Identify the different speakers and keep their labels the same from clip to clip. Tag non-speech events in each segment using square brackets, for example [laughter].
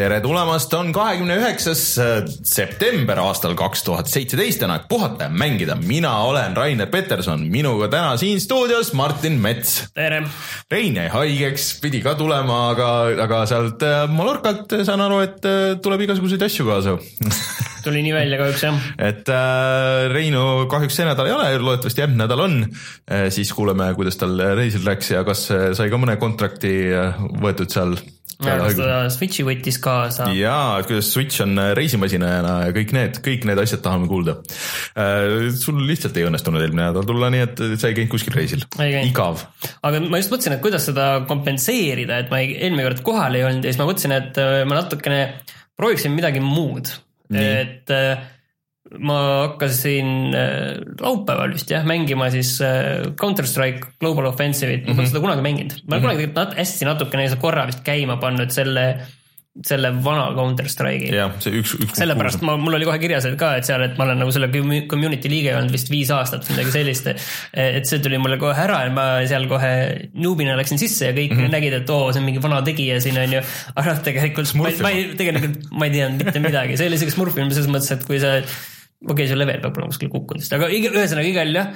Speaker 1: tere tulemast, on kahekümne üheksas äh, september aastal kaks tuhat seitseteist, aeg puhata ja mängida. mina olen Rainer Peterson, minuga täna siin stuudios Martin Mets.
Speaker 2: tere!
Speaker 1: Rein jäi haigeks, pidi ka tulema, aga, aga sealt äh, Mallorcalt saan aru, et äh, tuleb igasuguseid asju kaasa [laughs]
Speaker 2: tuli nii välja kahjuks jah.
Speaker 1: et äh, Reinu kahjuks see nädal ei ole, loodetavasti järgmine nädal on äh,. siis kuuleme, kuidas tal reisil läks ja kas sai ka mõne kontrakti võetud seal
Speaker 2: kas ta Switchi võttis kaasa?
Speaker 1: jaa, et kuidas Switch on äh, reisimasinana ja kõik need, kõik need asjad tahame kuulda. Äh, sul lihtsalt ei õnnestunud eelmine nädal tulla, nii et sa ei käinud kuskil reisil. igav.
Speaker 2: aga ma just mõtlesin, et kuidas seda kompenseerida, et ma ei, eelmine kord kohal ei olnud ja siis ma mõtlesin, et äh, ma natukene prooviksin midagi muud. Et ma hakkasin äh, laupäeval vist jah mängima siis äh, Counter Strike Global Offensive'it, ma pole mm -hmm. seda kunagi mänginud, ma olen mm -hmm. kunagi nat hästi natukene korra vist käima pannud selle selle vana Counter Strike'i.
Speaker 1: jah, see üks, üks.
Speaker 2: sellepärast ma, mul oli kohe kirjas ka, et seal, et ma olen nagu selle community liige olnud vist viis aastat või midagi sellist. et see tuli mulle kohe ära ja ma seal kohe noob'ina läksin sisse ja kõik mm -hmm. nägid, et oo, see on mingi vana tegija siin on ju. aga noh, tegelikult ma, ma ei, tegelikult ma ei teadnud mitte midagi, see oli siuke smurfilm selles mõttes, et kui sa okei okay,, see level peab olema kuskil kukkunud, aga iga, ühesõnaga igal jah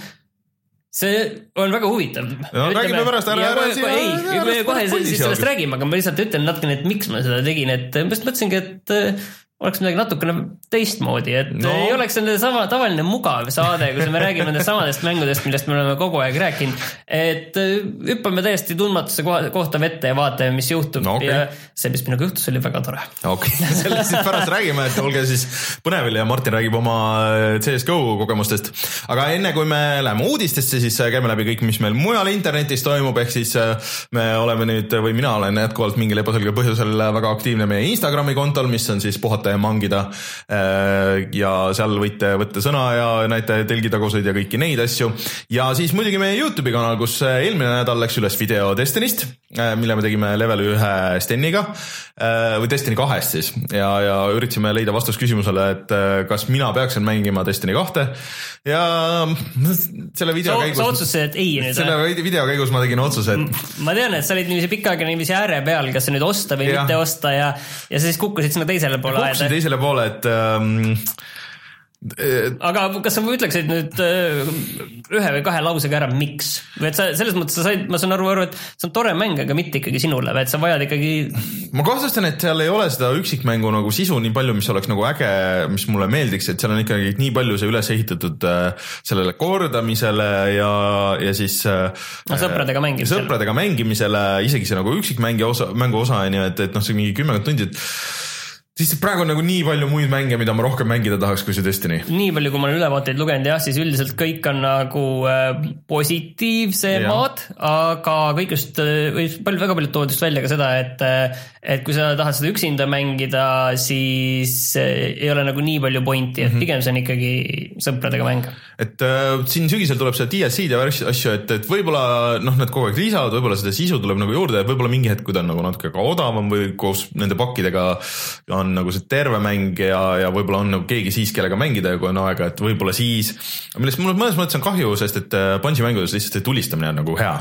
Speaker 2: see on väga huvitav.
Speaker 1: no Ütleme, räägime pärast, ära, ära
Speaker 2: siia. ei, me kohe sellest räägime, aga ma lihtsalt ütlen natukene, et miks ma seda tegin, et ma just mõtlesingi, et oleks midagi natukene teistmoodi, et no. ei oleks selline sama tavaline mugav saade, kus me räägime nendest samadest mängudest, millest me oleme kogu aeg rääkinud. et äh, hüppame täiesti tundmatusse kohta vette ja vaatame, mis juhtub no, okay. ja see, mis minuga juhtus, oli väga tore.
Speaker 1: okei [laughs] okay. sellest siis pärast räägime, et olge siis põnevil ja Martin räägib oma äh, CS GO kogemustest. aga enne kui me läheme uudistesse, siis äh, käime läbi kõik, mis meil mujal internetis toimub, ehk siis me oleme nüüd või mina olen jätkuvalt mingil ebaselgel põhjusel väga aktiivne meie Instagrami kontol, mis on siis puhata mangida. Äh, ja seal võite võtta sõna ja näite telgitaguseid ja kõiki neid asju. ja siis muidugi meie Youtube'i kanal, kus äh, eelmine nädal läks üles video Destinist, äh, mille me tegime level ühe Steniga või Destiny kahest siis ja, ja üritasime leida vastust küsimusele, et kas mina peaksin mängima Destiny kahte ja selle video
Speaker 2: sa,
Speaker 1: käigus.
Speaker 2: sa otsustasid, et ei nüüd?
Speaker 1: selle video käigus ma tegin otsuse, et.
Speaker 2: ma tean, et sa olid niiviisi pikka aega niiviisi ääre peal, kas nüüd osta või ja. mitte osta ja, ja sa siis kukkusid sinna teisele poole
Speaker 1: aeda teisele poole, et ähm,
Speaker 2: aga kas sa ütleksid nüüd äh, ühe või kahe lausega ära, miks? või et sa selles mõttes sa said, ma saan aru, aru, et see on tore mäng, aga mitte ikkagi sinule, vaid sa vajad ikkagi.
Speaker 1: ma kahtlustan, et seal ei ole seda üksikmängu nagu sisu nii palju, mis oleks nagu äge, mis mulle meeldiks, et seal on ikkagi nii palju see üles ehitatud äh, sellele kordamisele ja, ja siis
Speaker 2: äh,. no sõpradega mängimisele.
Speaker 1: sõpradega mängimisele, isegi see nagu üksikmängi osa, mängu osa on ju, et, et noh, see mingi kümmekond tundi, et siis praegu on nagu nii palju muid mänge, mida ma rohkem mängida tahaks, kui see Destiny.
Speaker 2: nii palju, kui ma olen ülevaateid lugenud jah, siis üldiselt kõik on nagu äh, positiivsemad, aga kõik just äh,, või palju, väga paljud toovad just välja ka seda, et äh, et kui sa tahad seda üksinda mängida, siis ei ole nagu nii palju pointi, et mm -hmm. pigem see on ikkagi sõpradega mäng.
Speaker 1: et äh, siin sügisel tuleb seda DLC-d ja asju, et, et võib-olla noh, nad kogu aeg lisavad, võib-olla seda sisu tuleb nagu juurde, võib-olla mingi hetk, kui ta on nagu natuke ka odavam või koos nende pakkidega on on nagu see terve mäng ja, ja võib-olla on nagu keegi siis, kellega mängida ja kui on aega, et võib-olla siis. millest mul mõnes mõttes on kahju, sest et Bungi äh, mängudes lihtsalt see tulistamine on nagu hea.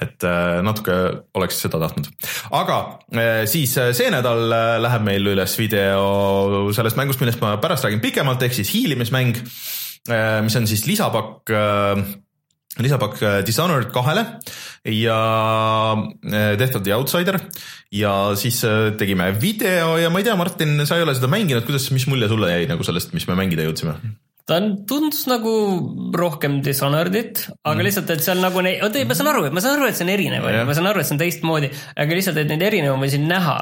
Speaker 1: et äh, natuke oleks seda tahtnud, aga äh, siis see nädal läheb meil üles video sellest mängust, millest ma pärast räägin pikemalt, ehk siis hiilimismäng, mis on siis lisapakk lisapakk Dishonored kahele ja Death of the Outsider ja siis äh, tegime video ja ma ei tea, Martin, sa ei ole seda mänginud, kuidas, mis mulje sulle jäi nagu sellest, mis me mängida jõudsime?
Speaker 2: ta on, tundus nagu rohkem Dishonored'it, aga mm. lihtsalt, et seal nagu neid, oota ei, ma saan aru, ma saan aru, et see on erinev, ma saan aru, et see on teistmoodi, aga lihtsalt, et neid erinevusi näha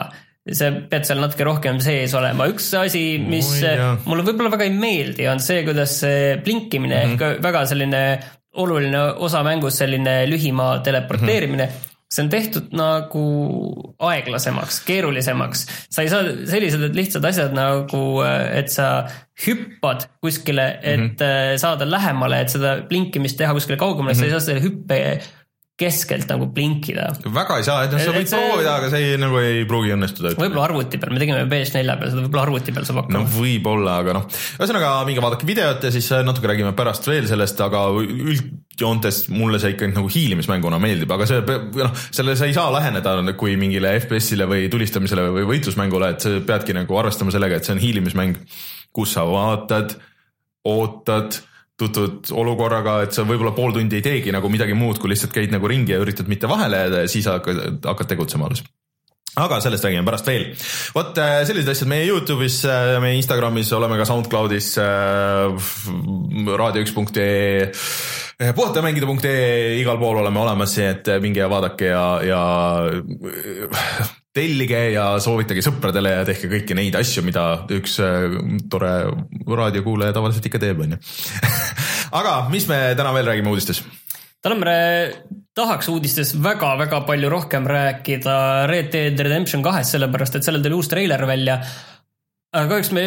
Speaker 2: sa pead seal natuke rohkem sees olema, üks asi, mis oh, mulle võib-olla väga ei meeldi, on see, kuidas see blinkimine mm -hmm. ehk väga selline oluline osa mängus, selline lühimaa teleporteerimine mm. -hmm see on tehtud nagu aeglasemaks, keerulisemaks. sa ei saa sellised lihtsad asjad nagu, et sa hüppad kuskile, et mm -hmm. saada lähemale, et seda blinkimist teha kuskile kaugemale mm, -hmm. sa ei mhm. saa selle hüppe keskelt nagu blinkida.
Speaker 1: väga ei saa, et noh, sa võid proovida, aga see ei, nagu ei pruugi õnnestuda.
Speaker 2: võib-olla arvuti peal, me tegime PS4 peal seda, võib-olla arvuti peal saab
Speaker 1: no
Speaker 2: hakkama no..
Speaker 1: võib-olla, aga noh, ühesõnaga minge vaadake videot ja siis äh, natuke räägime pärast veel sellest, aga üldjoontes mulle see ikkagi nagu hiilimismänguna meeldib, aga see, noh, selle sa ei saa läheneda kui mingile FPS-ile või tulistamisele või võitlusmängule, et sa peadki nagu arvestama sellega, et see on hiilimismäng, kus sa vaatad, ootad tutvud olukorraga, et sa võib-olla pool tundi ei teegi nagu midagi muud, kui lihtsalt käid nagu ringi ja üritad mitte vahele jääda ja siis hakkad, hakkad tegutsema alles aga sellest räägime pärast veel. vot äh, sellised asjad meie Youtube'is, meie Instagramis, oleme ka SoundCloud'is äh,, raadio1.ee, puhatamängida.ee, igal pool oleme olemas, nii et minge ja vaadake ja, ja tellige ja soovitage sõpradele ja tehke kõiki neid asju, mida üks äh, tore raadiokuulaja tavaliselt ikka teeb, onju. [laughs] aga mis me täna veel räägime uudistes?
Speaker 2: täna me tahaks uudistes väga-väga palju rohkem rääkida Red Dead Redemption kahest, sellepärast et sellel tuli uus treiler välja. Aga kahjuks me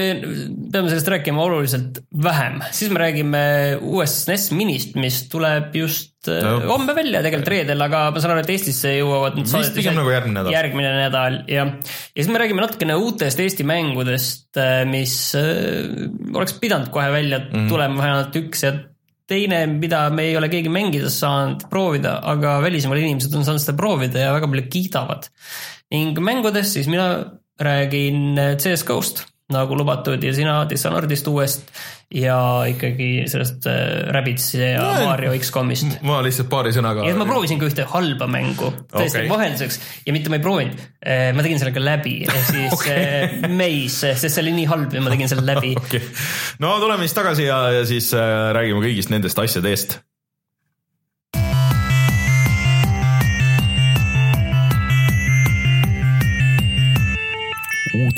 Speaker 2: peame sellest rääkima oluliselt vähem, siis me räägime uuest SNES minist, mis tuleb just no.
Speaker 1: No.
Speaker 2: homme välja tegelikult reedel, aga ma saan aru, et Eestisse jõuavad need
Speaker 1: vist pigem nagu järgmine nädal.
Speaker 2: järgmine nädal ja, ja siis me räägime natukene uutest Eesti mängudest, mis äh, oleks pidanud kohe välja mm -hmm. tulema, vähemalt üks ja teine, mida me ei ole keegi mängida saanud, proovida, aga välismaal inimesed on saanud seda proovida ja väga palju kiidavad. ning mängudest siis mina räägin CS GO-st nagu lubatud ja sina Dishonoredist uuest ja ikkagi sellest äh, Rabbids ja
Speaker 1: No,
Speaker 2: Mario X-komist
Speaker 1: ma lihtsalt paari sõnaga.
Speaker 2: ma proovisin ka ühte halba mängu tõesti okay. vahelduseks ja mitte ma ei proovinud, ma tegin selle ka läbi, ehk [laughs] siis okay. Maze, sest see oli nii halb ja ma tegin selle läbi. [laughs]
Speaker 1: okei, no tuleme siis tagasi ja, ja siis äh, räägime kõigist nendest asjadest.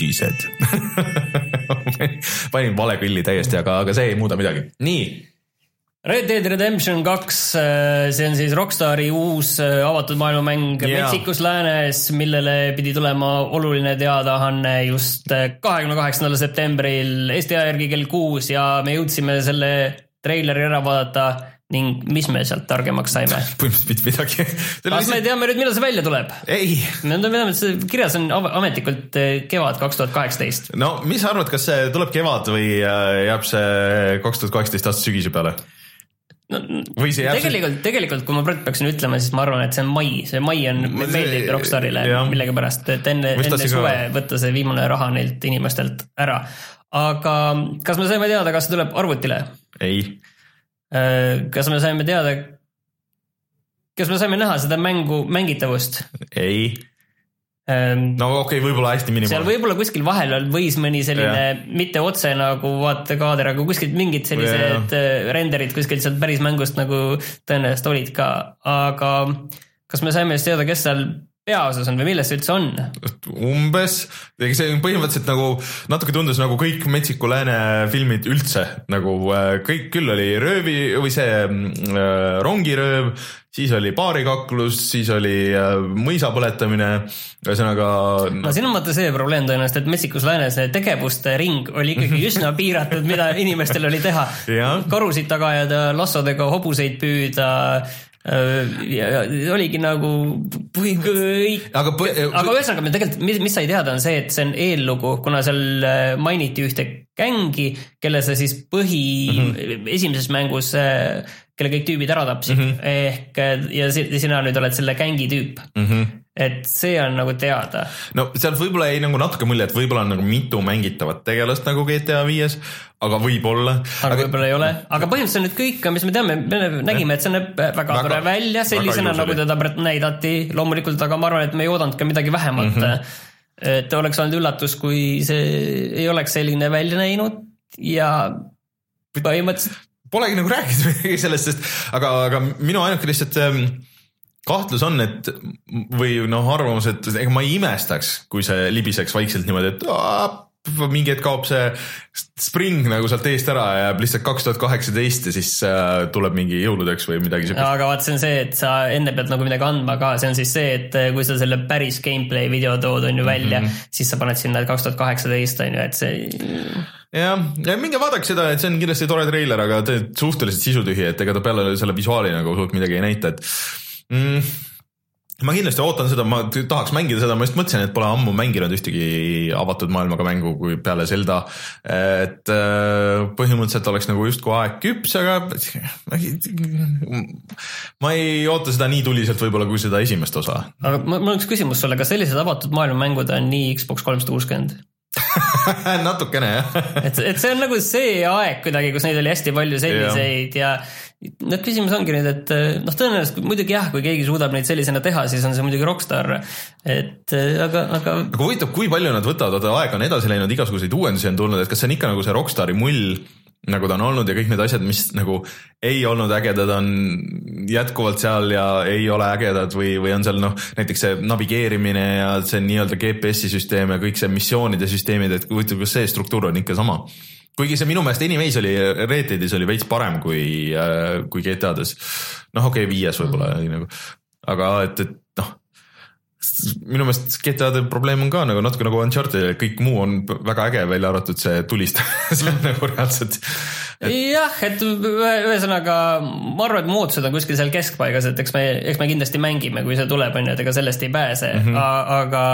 Speaker 1: Uudised [laughs] panin vale pilli täiesti, aga, aga see ei muuda midagi. nii,
Speaker 2: Red Dead Redemption kaks, see on siis Rockstari uus äh, avatud maailmamäng yeah. Metsikus läänes, millele pidi tulema oluline teadaanne just äh, kahekümne kaheksandal septembril Eesti aja järgi kell kuus ja me jõudsime selle treileri ära vaadata ning mis me sealt targemaks saime? [laughs]
Speaker 1: põhimõtteliselt mitte midagi.
Speaker 2: kas me teame nüüd, millal see välja tuleb?
Speaker 1: ei
Speaker 2: me teame, et see kirjas on ametlikult eh, kevad kaks tuhat kaheksateist.
Speaker 1: no mis sa arvad, kas see tuleb kevad või äh, jääb see kaks tuhat kaheksateist aasta sügise peale?
Speaker 2: no,
Speaker 1: Või see jääb
Speaker 2: tegelikult, tegelikult kui ma praegu peaksin ütlema, siis ma arvan, et see on mai, see mai on, meeldib Rockstarile millegipärast, et enne, enne
Speaker 1: tahtsin ka-
Speaker 2: suve võtta see viimane raha neilt inimestelt ära. aga kas me saime teada, kas see tuleb arvutile?
Speaker 1: ei,
Speaker 2: kas me saime teada, kas me saime näha seda mängu mängitavust?
Speaker 1: ei, no okei okay,, võib-olla hästi
Speaker 2: seal
Speaker 1: minimaalne.
Speaker 2: võib-olla kuskil vahel võis mõni selline mitte otse nagu vaatekaader, aga kuskilt mingid sellised yeah. renderid kuskilt sealt päris mängust nagu tõenäoliselt olid ka, aga kas me saime siis teada, kes seal peaosas on või milles see üldse on?
Speaker 1: umbes, see on põhimõtteliselt nagu natuke tundus nagu kõik Metsiku Lääne filmid üldse nagu äh, kõik küll oli röövi või see äh, rongirööv, siis oli baarikaklus, siis oli äh, mõisa põletamine, ühesõnaga
Speaker 2: no siin on vaata see probleem tõenäoliselt, et Metsikus läänes see tegevuste ring oli ikkagi [laughs] üsna piiratud, mida inimestel oli teha. Karusid taga ajada, lassodega hobuseid püüda ja ja oligi nagu kõik
Speaker 1: aga
Speaker 2: aga ühesõnaga me tegelikult, mis, mis sai teada, on see, et see on eellugu, kuna seal äh, mainiti ühte gängi, kelle sa siis põhi mm, -hmm. esimeses mängus, kelle kõik tüübid ära tapsid mm, -hmm. ehk äh, ja si- sina nüüd oled selle gängi tüüp mm. -hmm. Et see on nagu teada.
Speaker 1: no sealt võib-olla jäi nagu natuke mulje, et võib-olla on nagu mitu mängitavat tegelast nagu GTA viies, aga võib-olla.
Speaker 2: aga võib-olla ei ole, aga põhimõtteliselt nüüd kõik, mis me teame, me nägime, et see näeb väga, väga
Speaker 1: Väga-
Speaker 2: tore välja sellisena, nagu teda näidati, loomulikult, aga ma arvan, et me ei oodanud ka midagi vähemat mm. -hmm. et oleks olnud üllatus, kui see ei oleks selline välja näinud ja põhimõtteliselt
Speaker 1: Polegi nagu rääkida midagi sellest, sest aga, aga minu ainuke lihtsalt ähm, kahtlus on, et või noh, arvamus, et ega ma ei imestaks, kui see libiseks vaikselt niimoodi, et aa, mingi hetk kaob see spring nagu sealt eest ära ja jääb lihtsalt kaks tuhat kaheksateist ja siis äh, tuleb mingi jõuludeks või midagi siukest.
Speaker 2: aga vaat see on see, et sa enne pead nagu midagi andma ka, see on siis see, et kui sa selle päris gameplay video tood on ju välja mm. -hmm. siis sa paned sinna kaks tuhat kaheksateist on ju, et see
Speaker 1: jah, ja minge vaadake seda, et see on kindlasti tore treiler, aga suhteliselt sisutühi, et ega ta peale selle visuaali nagu suurt midagi ei näita, et mm, ma kindlasti ootan seda, ma tahaks mängida seda, ma just mõtlesin, et pole ammu mänginud ühtegi avatud maailmaga mängu kui peale Zelda. et äh, põhimõtteliselt oleks nagu justkui aeg küps, aga ma ei oota seda nii tuliselt võib-olla kui seda esimest osa.
Speaker 2: aga mul on üks küsimus sulle, kas sellised avatud maailma mängud on nii Xbox kolmsada kuuskümmend? [laughs]
Speaker 1: natukene jah
Speaker 2: et, et see on nagu see aeg kuidagi, kus neid oli hästi palju selliseid ja, ja noh, küsimus ongi nüüd, et noh, tõenäoliselt muidugi jah, kui keegi suudab neid sellisena teha, siis on see muidugi rokkstaar. et aga, aga.
Speaker 1: aga huvitav, kui palju nad võtavad, vaata aeg on edasi läinud, igasuguseid uuendusi on tulnud, et kas see on ikka nagu see rokkstaari mull nagu ta on olnud ja kõik need asjad, mis nagu ei olnud ägedad, on jätkuvalt seal ja ei ole ägedad või, või on seal noh, näiteks see navigeerimine ja see nii-öelda GPS-i süsteem ja kõik see missioonide süsteemid, et huvitav, kas see struktuur on ikka sama? Kuigi see minu meelest Anyways oli, Red Deadis oli veits parem kui, äh, kui GTA-des. noh, okei okay,, viies võib-olla mm. nagu, aga et, et noh minu meelest GTA-de probleem on ka nagu natuke nagu Uncharted, kõik muu on väga äge, välja arvatud see tulistamine [laughs] nagu reaalselt
Speaker 2: et.... jah, et ühesõnaga ma arvan, et muutused on kuskil seal keskpaigas, et eks me, eks me kindlasti mängime, kui see tuleb, on ju, et ega sellest ei pääse mm, -hmm. aga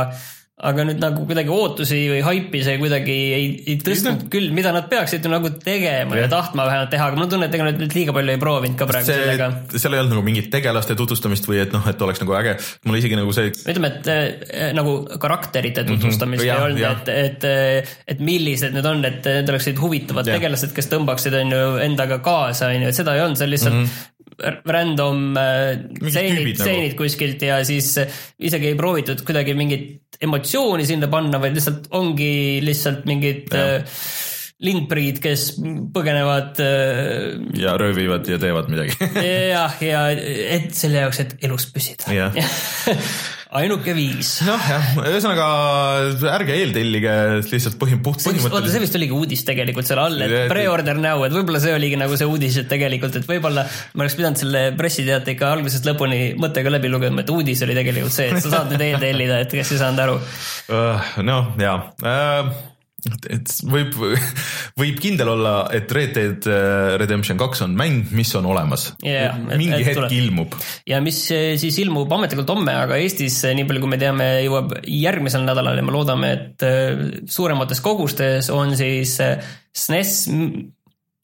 Speaker 2: aga nüüd nagu kuidagi ootusi või haipi see kuidagi ei, ei tõstnud küll, mida nad peaksid ju nagu tegema ja, ja tahtma vähemalt teha, aga mul on tunne, et ega nad nüüd liiga palju ei proovinud ka praegu see, sellega.
Speaker 1: seal ei olnud nagu mingit tegelaste tutvustamist või et noh, et oleks nagu äge, mulle isegi nagu see.
Speaker 2: ütleme, et äh, nagu karakterite mhm. tutvustamist mm -hmm. ei olnud, et, et, äh, et millised need on, et need oleksid huvitavad ja. tegelased, kes tõmbaksid, on ju, endaga kaasa, on ju, et seda ei olnud, see on lihtsalt mm -hmm random stseenid, nagu. stseenid kuskilt ja siis isegi ei proovitud kuidagi mingit emotsiooni sinna panna, vaid lihtsalt ongi lihtsalt mingid äh, lindpriid, kes põgenevad äh,.
Speaker 1: ja röövivad ja teevad midagi [laughs]
Speaker 2: jah, ja et selle jaoks, et elus püsida [laughs] ainuke viis.
Speaker 1: noh jah, ühesõnaga ärge eeltellige lihtsalt põhim-, puht
Speaker 2: põhimõtteliselt. oota, see vist oligi uudis tegelikult seal all, et pre-order now, et võib-olla see oligi nagu see uudis, et tegelikult, et võib-olla ma oleks pidanud selle pressiteate ikka algusest lõpuni mõttega läbi lugema, et uudis oli tegelikult see, et sa saad nüüd [laughs] eeltellida, et kes ei saanud aru.
Speaker 1: noh, jaa uh, et võib, võib kindel olla, et Red Dead äh, Redemption kaks on mäng, mis on olemas
Speaker 2: yeah,.
Speaker 1: mingi et, hetk tuleb. ilmub.
Speaker 2: ja mis äh, siis ilmub ametlikult homme, aga Eestis, äh, nii palju kui me teame, jõuab järgmisel nädalal ja me loodame, et suuremates kogustes on siis SNES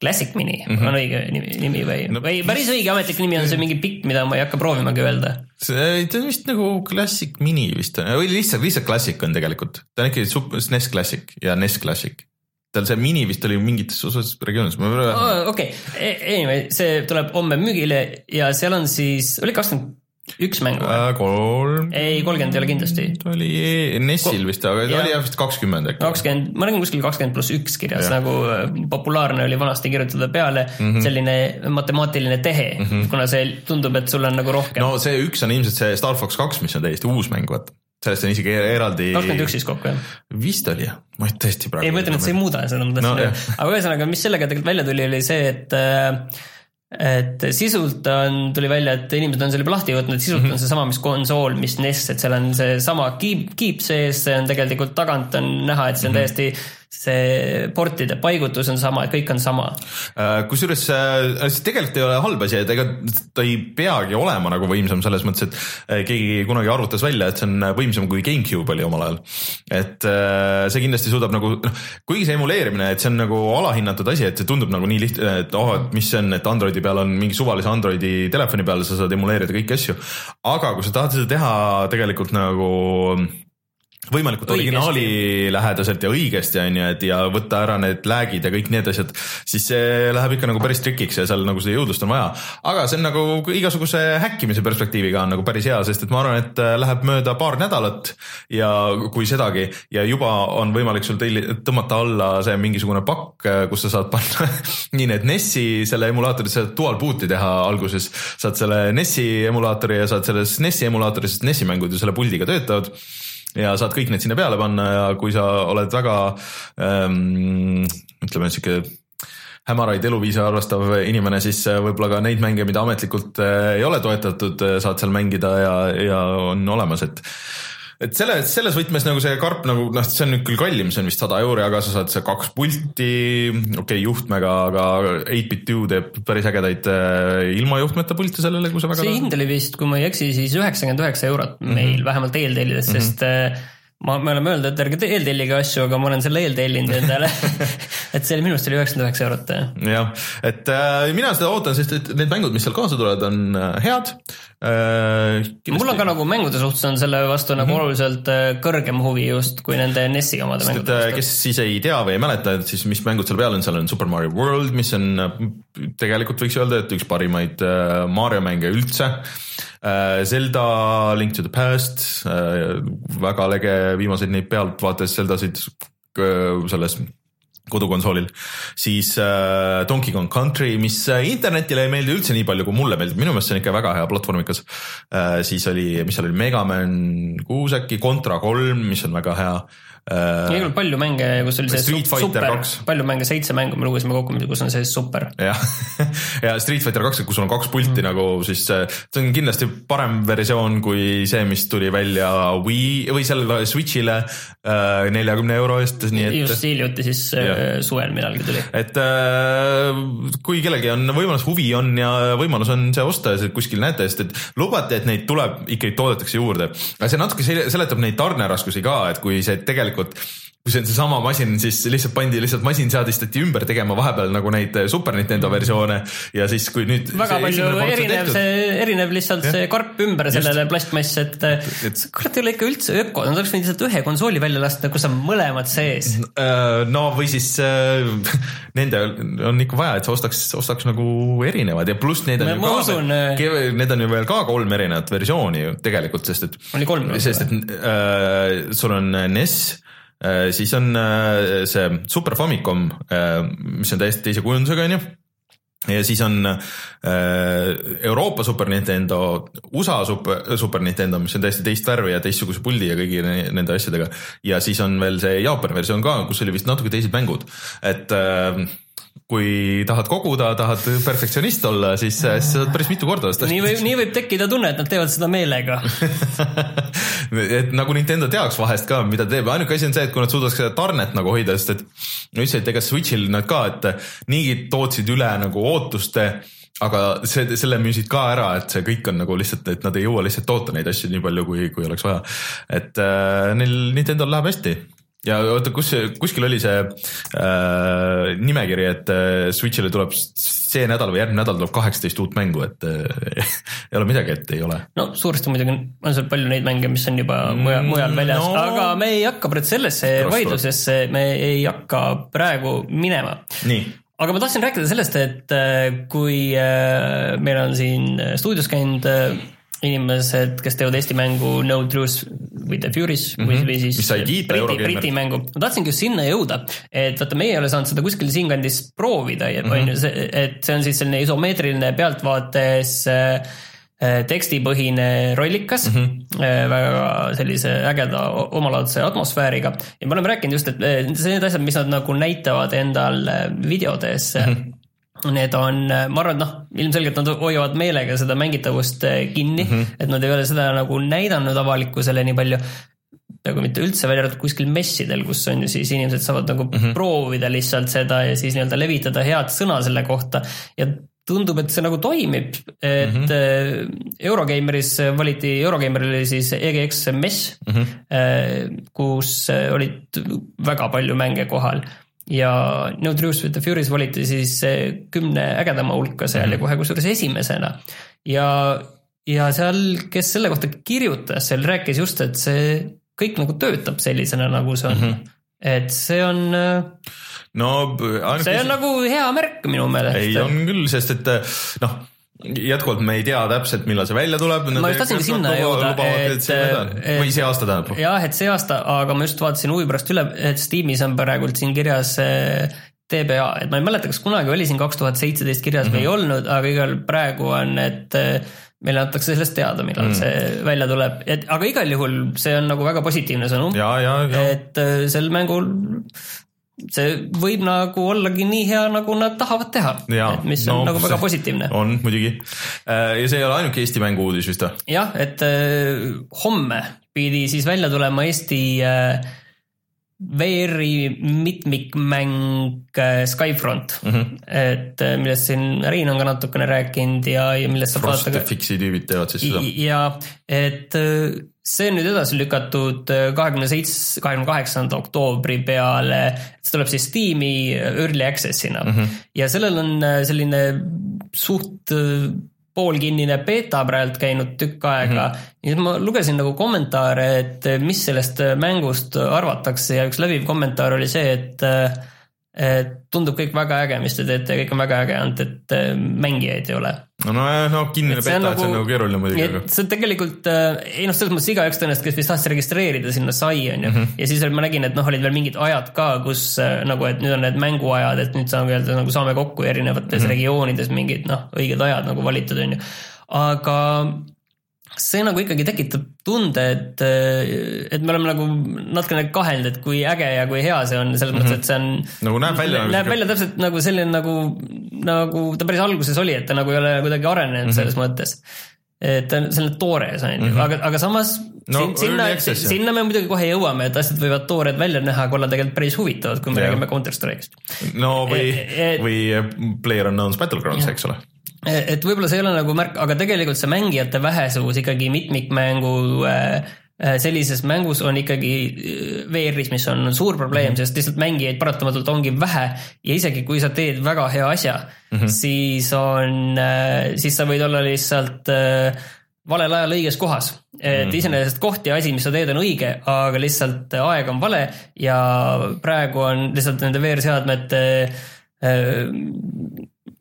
Speaker 2: Classic Mini mm -hmm. on õige nimi, nimi või no,, või päris õige ametlik nimi on see mingi pikk, mida ma ei hakka proovimagi öelda.
Speaker 1: see, ta on vist nagu Classic Mini vist või lihtsalt, lihtsalt Classic on tegelikult, ta on ikkagi SNES Classic ja NES Classic tal see mini vist oli mingites osas regioonides.
Speaker 2: okei, e-, anyway, see tuleb homme müügile ja seal on siis, oli kakskümmend üks mäng või
Speaker 1: äh,? kolm.
Speaker 2: ei, kolmkümmend ei ole kindlasti.
Speaker 1: ta oli NES-il vist, aga ta oli jah vist kakskümmend äkki.
Speaker 2: kakskümmend, ma nägin kuskil kakskümmend pluss üks kirjas, nagu äh, populaarne oli vanasti kirjutada peale mm -hmm. selline matemaatiline tehe mm, -hmm. kuna see tundub, et sul on nagu rohkem.
Speaker 1: no see üks on ilmselt see Star Fox kaks, mis on täiesti uus mäng, vaata sellest on isegi eraldi.
Speaker 2: kakskümmend üks siis kokku jah?
Speaker 1: vist oli jah, ma tõesti praegu.
Speaker 2: ei, ma ütlen, et see ei muuda seda, ma tahtsin no, öelda, aga ühesõnaga, mis sellega tegelikult välja tuli, oli see, et äh, et sisult on, tuli välja, et inimesed on selle juba lahti võtnud, sisult mm -hmm. on seesama, mis konsool, mis NES, et seal on seesama keep, keep sees, see on tegelikult tagant on näha, et see on mm -hmm. täiesti see portide paigutus on sama, kõik on sama.
Speaker 1: Äh, kusjuures äh, see tegelikult ei ole halb asi, et ega ta ei peagi olema nagu võimsam selles mõttes, et äh, keegi kunagi arvutas välja, et see on võimsam kui GameCube oli omal ajal. et see kindlasti suudab nagu noh, kuigi see emuleerimine, et see on nagu alahinnatud asi, et see tundub nagu nii lihtne, et oh, et mis see on, et Androidi peal on mingi suvalise Androidi telefoni peal, sa saad emuleerida kõiki asju. aga kui sa tahad seda teha tegelikult nagu võimalikult originaali lähedaselt ja õigesti on ju, et ja võtta ära need lag'id ja kõik need asjad, siis see läheb ikka nagu päris trikiks ja seal nagu seda jõudlust on vaja. aga see on nagu igasuguse häkkimise perspektiiviga on nagu päris hea, sest et ma arvan, et äh, läheb mööda paar nädalat ja kui sedagi ja juba on võimalik sul tõmmata alla see mingisugune pakk, äh, kus sa saad panna [laughs] nii need NES-i selle emulaatori, saad dual boot'i teha alguses, saad selle NES-i emulaatori ja saad selle SNES-i emulaatori, sest NES-i mängud ju selle puldiga töötavad ja saad kõik need sinna peale panna ja kui sa oled väga ähm, ütleme sihuke hämaraid eluviise arvestav inimene, siis äh, võib-olla ka neid mänge, mida ametlikult äh, ei ole toetatud, äh, saad seal mängida ja, ja on olemas, et et selle, selles võtmes nagu see karp nagu noh, see on nüüd küll kallim, see on vist sada euri, aga sa saad see kaks pulti, okei okay, juhtmega, aga 8-bit U teeb päris ägedaid äh, ilma juhtmeta pilte sellele, kui sa väga
Speaker 2: see hind oli vist, kui ma ei eksi, siis üheksakümmend üheksa eurot meil mm -hmm. vähemalt eeltellides mm, -hmm. sest äh, ma, me oleme öelnud, et ärge eeltellige asju, aga ma olen selle eeltellinud endale [laughs] et see oli minu arust oli üheksakümmend üheksa eurot.
Speaker 1: jah, et äh, mina seda ootan, sest et need mängud, mis seal kaasa tulevad, on äh, head.
Speaker 2: Kindlasti... mul on ka nagu mängude suhtes on selle vastu nagu mm -hmm. oluliselt äh, kõrgem huvi just kui nende NES-i omade
Speaker 1: sest mängude äh, vastu. kes siis ei tea või ei mäleta, et siis mis mängud seal peal on, seal on Super Mario World, mis on tegelikult võiks öelda, et üks parimaid Mario mänge üldse Äh, Zelda Link to the Past, äh, väga lege, viimaseid neid pealtvaates Zeldasid äh, selles kodukonsoolil, siis äh, Donkey Kong Country, mis internetile ei meeldi üldse nii palju, kui mulle meeldib, minu meelest see on ikka väga hea platvormikas äh,. siis oli, mis seal oli, Mega Man kuus äkki, Contra kolm, mis on väga hea äh,
Speaker 2: ei olnud palju mänge, kus oli see
Speaker 1: Street super,
Speaker 2: palju mänge, seitse mängu me lugesime kokku, kus on see super.
Speaker 1: jah, [laughs] ja Street Fighter kaks, kus sul on kaks pulti mm. nagu siis see on kindlasti parem versioon kui see, mis tuli välja Wii või sellele Switch'ile äh, neljakümne euro eest, nii et.
Speaker 2: just hiljuti siis ja. Äh, suvel millalgi tuli.
Speaker 1: et äh, kui kellelgi on võimalus, huvi on ja võimalus on see osta ja kuskil näete, sest et lubati, et neid tuleb ikkagi toodetakse juurde. aga see natuke seletab neid tarneraskusi ka, et kui see tegelikult tegelikult kui see on seesama masin, siis lihtsalt pandi lihtsalt masin seadistati ümber tegema vahepeal nagu neid Super Nintendo versioone ja siis, kui nüüd.
Speaker 2: väga palju erinev, see erineb lihtsalt ja. see karp ümber sellele plastmass, et, et kurat ei ole ikka üldse öko, nad oleks võinud lihtsalt ühe konsooli välja lasta, kus on mõlemad sees.
Speaker 1: Äh, no või siis äh, [laughs] nende on ikka vaja, et sa ostaks, ostaks nagu erinevad ja pluss need on
Speaker 2: ma, ju ka, usun,
Speaker 1: äh, need on ju veel ka kolm erinevat versiooni ju tegelikult, sest et.
Speaker 2: oli kolm.
Speaker 1: sest et äh, sul on NES siis on äh, see Super Famicom, äh, mis on täiesti teise kujundusega, on ju ja siis on Euroopa Super Nintendo, USA Super, Super Nintendo, mis on täiesti teist värvi ja teistsuguse puldi ja kõigi nende asjadega. ja siis on veel see Jaapani versioon ka, kus oli vist natuke teised mängud, et kui tahad koguda, tahad perfektsionist olla, siis, sa saad päris mitu korda
Speaker 2: osta. nii võib, nii võib tekkida tunne, et nad teevad seda meelega [laughs]
Speaker 1: et nagu Nintendo teaks vahest ka, mida teeb, ainuke asi on see, et kui nad suudaks seda tarnet nagu hoida, sest et no üldiselt ega Switch'il nad ka, et niigi tootsid üle nagu ootuste aga see, selle müüsid ka ära, et see kõik on nagu lihtsalt, et nad ei jõua lihtsalt toota neid asju nii palju, kui, kui oleks vaja. et äh, neil Nintendo'l läheb hästi ja oota, kus, kuskil oli see äh, nimekiri, et äh, Switch'ile tuleb see nädal või järgmine nädal tuleb kaheksateist uut mängu, et äh, [laughs] ei ole midagi, et ei ole.
Speaker 2: no suuresti muidugi on seal palju neid mänge, mis on juba mujal, mujal väljas no,, aga me ei hakka praegu sellesse vaidlusesse, me ei hakka praegu minema. aga ma tahtsin rääkida sellest, et äh, kui äh, meil on siin stuudios käinud äh, inimesed, kes teevad Eesti mängu No Truth with the Furies mm, -hmm. või siis
Speaker 1: mis sai kiita
Speaker 2: Briti, Briti mängu. ma tahtsingi just sinna jõuda, et vaata, meie ei ole saanud seda kuskil siinkandis proovida -hmm. on ju, et see on siis selline isomeetriline pealtvaates äh, äh, tekstipõhine rollikas mm, -hmm. väga sellise ägeda omalaadse atmosfääriga ja me oleme rääkinud just, et need asjad, mis nad nagu näitavad endal videodes mm. -hmm Need on, ma arvan, et noh, ilmselgelt nad hoiavad meelega seda mängitavust eh, kinni mm, -hmm. et nad ei ole seda nagu näidanud avalikkusele nii palju nagu mitte üldse, välja arvatud kuskil messidel, kus on ju siis inimesed saavad nagu mm -hmm. proovida lihtsalt seda ja siis nii-öelda levitada head sõna selle kohta ja tundub, et see nagu toimib, et mm -hmm. Eurogeimeris valiti, Eurogeimeril oli siis EGX MES mm, -hmm. kus olid väga palju mänge kohal ja No Truth with the Furies valiti siis kümne ägedama hulka seal mm -hmm. ja kohe kusjuures esimesena. ja, ja seal, kes selle kohta kirjutas, seal rääkis just, et see kõik nagu töötab sellisena, nagu see on mm. -hmm. et see on
Speaker 1: no
Speaker 2: see on nagu hea märk minu meelest.
Speaker 1: ei, on küll, sest et noh jätkuvalt me ei tea täpselt, millal see välja tuleb.
Speaker 2: ma just tahtsingi sinna jõuda,
Speaker 1: et, et. või see aasta tähendab.
Speaker 2: jah, et see aasta, aga ma just vaatasin huvi pärast üle, et Steamis on praegult siin kirjas TBA, et ma ei mäleta, kas kunagi oli siin kaks tuhat seitseteist kirjas mm -hmm. või ei olnud, aga igal praegu on, et meile antakse sellest teada, millal mm. see välja tuleb, et aga igal juhul see on nagu väga positiivne sõnum. et sel mängul see võib nagu ollagi nii hea, nagu nad tahavad teha. et mis on no, nagu väga positiivne.
Speaker 1: on muidugi. ja see ei ole ainuke Eesti mängu uudis vist või?
Speaker 2: jah, et äh, homme pidi siis välja tulema Eesti äh, VR-i mitmikmäng äh, Skyfront mm, -hmm. et äh, millest siin Rein on ka natukene rääkinud ja, ja millest saab
Speaker 1: vaadata ka. Fixi tüübid teevad siis seda.
Speaker 2: ja et äh, see on nüüd edasi lükatud kahekümne seits-, kahekümne kaheksanda oktoobri peale. see tuleb siis Steam'i early access'ina mm -hmm. ja sellel on selline suht poolkinnine beeta praegu käinud tükk aega mm. -hmm. ja ma lugesin nagu kommentaare, et mis sellest mängust arvatakse ja üks läbiv kommentaar oli see, et et tundub kõik väga äge, mis te teete, kõik on väga äge, ainult et äh, mängijaid ei ole.
Speaker 1: no nojah, no kinnine beta, et see on nagu keeruline muidugi.
Speaker 2: et see tegelikult, äh, ei noh, selles mõttes igaüks tõenäoliselt, kes vist tahtis registreerida sinna sai, on ju. Mhm. ja siis ma nägin, et noh, olid veel mingid ajad ka, kus nagu, et nüüd on need mänguajad, et nüüd saame öelda, nagu saame kokku erinevates mm -hmm. regioonides mingid noh, õiged ajad nagu valitud, on ju. aga see nagu ikkagi tekitab tunde, et, et me oleme nagu natukene kahelnud, et kui äge ja kui hea see on, selles mm -hmm. mõttes, et see on.
Speaker 1: nagu näeb välja.
Speaker 2: näeb välja täpselt nagu selline nagu, nagu ta päris alguses oli, et ta nagu ei ole kuidagi arenenud mm -hmm. selles mõttes. et ta on selline toores on ju, mhm. aga, aga samas no, sinna, sinna me muidugi kohe jõuame, et asjad võivad toored välja näha, aga olla tegelikult päris huvitavad, kui me yeah. räägime Counter Strike'ist.
Speaker 1: no või e, e, või Player Unknown's Battlegrounds, eks ole
Speaker 2: et võib-olla see ei ole nagu märk, aga tegelikult see mängijate vähesus ikkagi mitmikmängu äh, äh, sellises mängus on ikkagi VR-is, mis on suur probleem mm, -hmm. sest lihtsalt mängijaid paratamatult ongi vähe ja isegi kui sa teed väga hea asja mm, -hmm. siis on, siis sa võid olla lihtsalt valel ajal õiges kohas. et mm -hmm. iseenesest koht ja asi, mis sa teed, on õige, aga lihtsalt aeg on vale ja praegu on lihtsalt nende VR-seadmete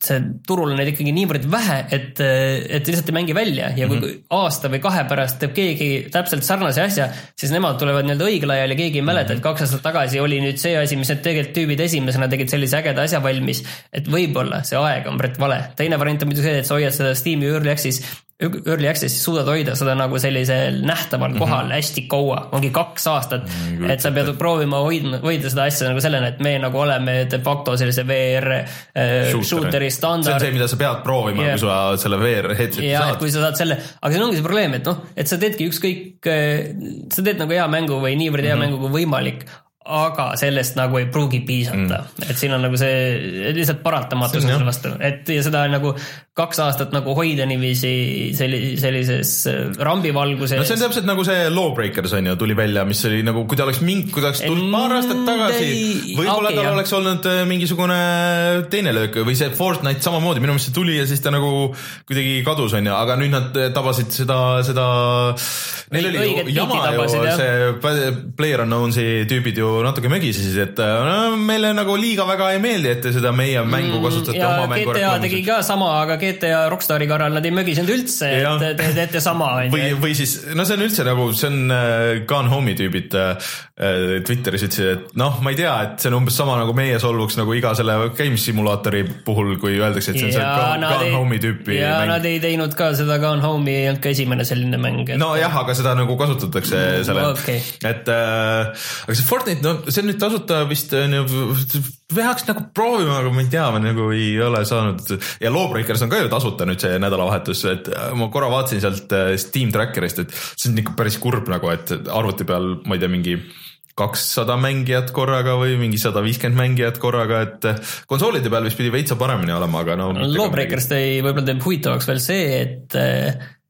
Speaker 2: see turul on neid ikkagi niivõrd vähe, et, et lihtsalt ei mängi välja ja kui mm -hmm. aasta või kahe pärast teeb keegi täpselt sarnase asja, siis nemad tulevad nii-öelda õigel ajal ja keegi ei mäleta, et kaks aastat tagasi oli nüüd see asi, mis need tegelikult tüübid esimesena tegid sellise ägeda asja valmis. et võib-olla see aeg on praegu vale. teine variant on muidugi see, et sa hoiad seda Steam'i Early Access'is early access'is suudad hoida seda nagu sellisel nähtaval kohal mm -hmm. hästi kaua, ongi kaks aastat mm. -hmm. et sa pead proovima hoidma, hoida seda asja nagu sellena, et me nagu oleme de facto sellise VR äh, shooter'i standard.
Speaker 1: see on see, mida sa pead proovima yeah., kui sa selle VR headset'i
Speaker 2: saad. kui sa saad selle, aga siin ongi see probleem, et noh, et sa teedki ükskõik, äh, sa teed nagu hea mängu või niivõrd hea mm -hmm. mängu kui võimalik aga sellest nagu ei pruugi piisata. Mm., et siin on nagu see lihtsalt paratamatus selle vastu, et ja seda nagu kaks aastat nagu hoida niiviisi selli-, sellises äh, rambivalguses.
Speaker 1: no see on täpselt nagu see Lawbreakers on ju, tuli välja, mis oli nagu, kui ta oleks mingi, kui ta oleks tulnud paar aastat tagasi, võib-olla okay, tal oleks olnud äh, mingisugune teine löök või see Fortnite samamoodi, minu meelest see tuli ja siis ta nagu kuidagi kadus, on ju, aga nüüd nad tabasid seda, seda, neil oli jama ju, see PlayerUnknownsi tüübid ju natuke mögisesid, et no, meile nagu liiga väga ei meeldi, et te seda meie mängu mm, kasutate
Speaker 2: ja oma mängu
Speaker 1: GTA
Speaker 2: tegi ka sama, aga GTA Rockstari korral nad ei mögisenud üldse, et te teete sama.
Speaker 1: või, või siis, no see on üldse nagu, see on uh, Gone Home'i tüübid uh, Twitteris ütlesid, et noh, ma ei tea, et see on umbes sama nagu meie solvuks nagu iga selle käimissimulaatori puhul, kui öeldakse, et see on see Gone, Gone Home'i tüüpi
Speaker 2: ja mäng. nad ei teinud ka seda Gone Home'i, ei olnud ka esimene selline mäng
Speaker 1: et.... nojah, aga seda nagu kasutatakse mm, selle okay., et äh, aga see Fortnite, no see on nüüd tasuta vist on ju, peaks nagu proovima, aga ma ei tea, ma nagu ei ole saanud ja Lawbreakers on ka ju tasuta nüüd see nädalavahetus, et ma korra vaatasin sealt äh, Steam Trackerist, et see on ikka päris kurb nagu, et arvuti peal, ma ei tea, mingi kakssada mängijat korraga või mingi sada viiskümmend mängijat korraga, et konsoolide peal vist pidi veitsa paremini olema, aga no.
Speaker 2: Lawbreakers tõi, võib-olla teeb huvitavaks veel see, et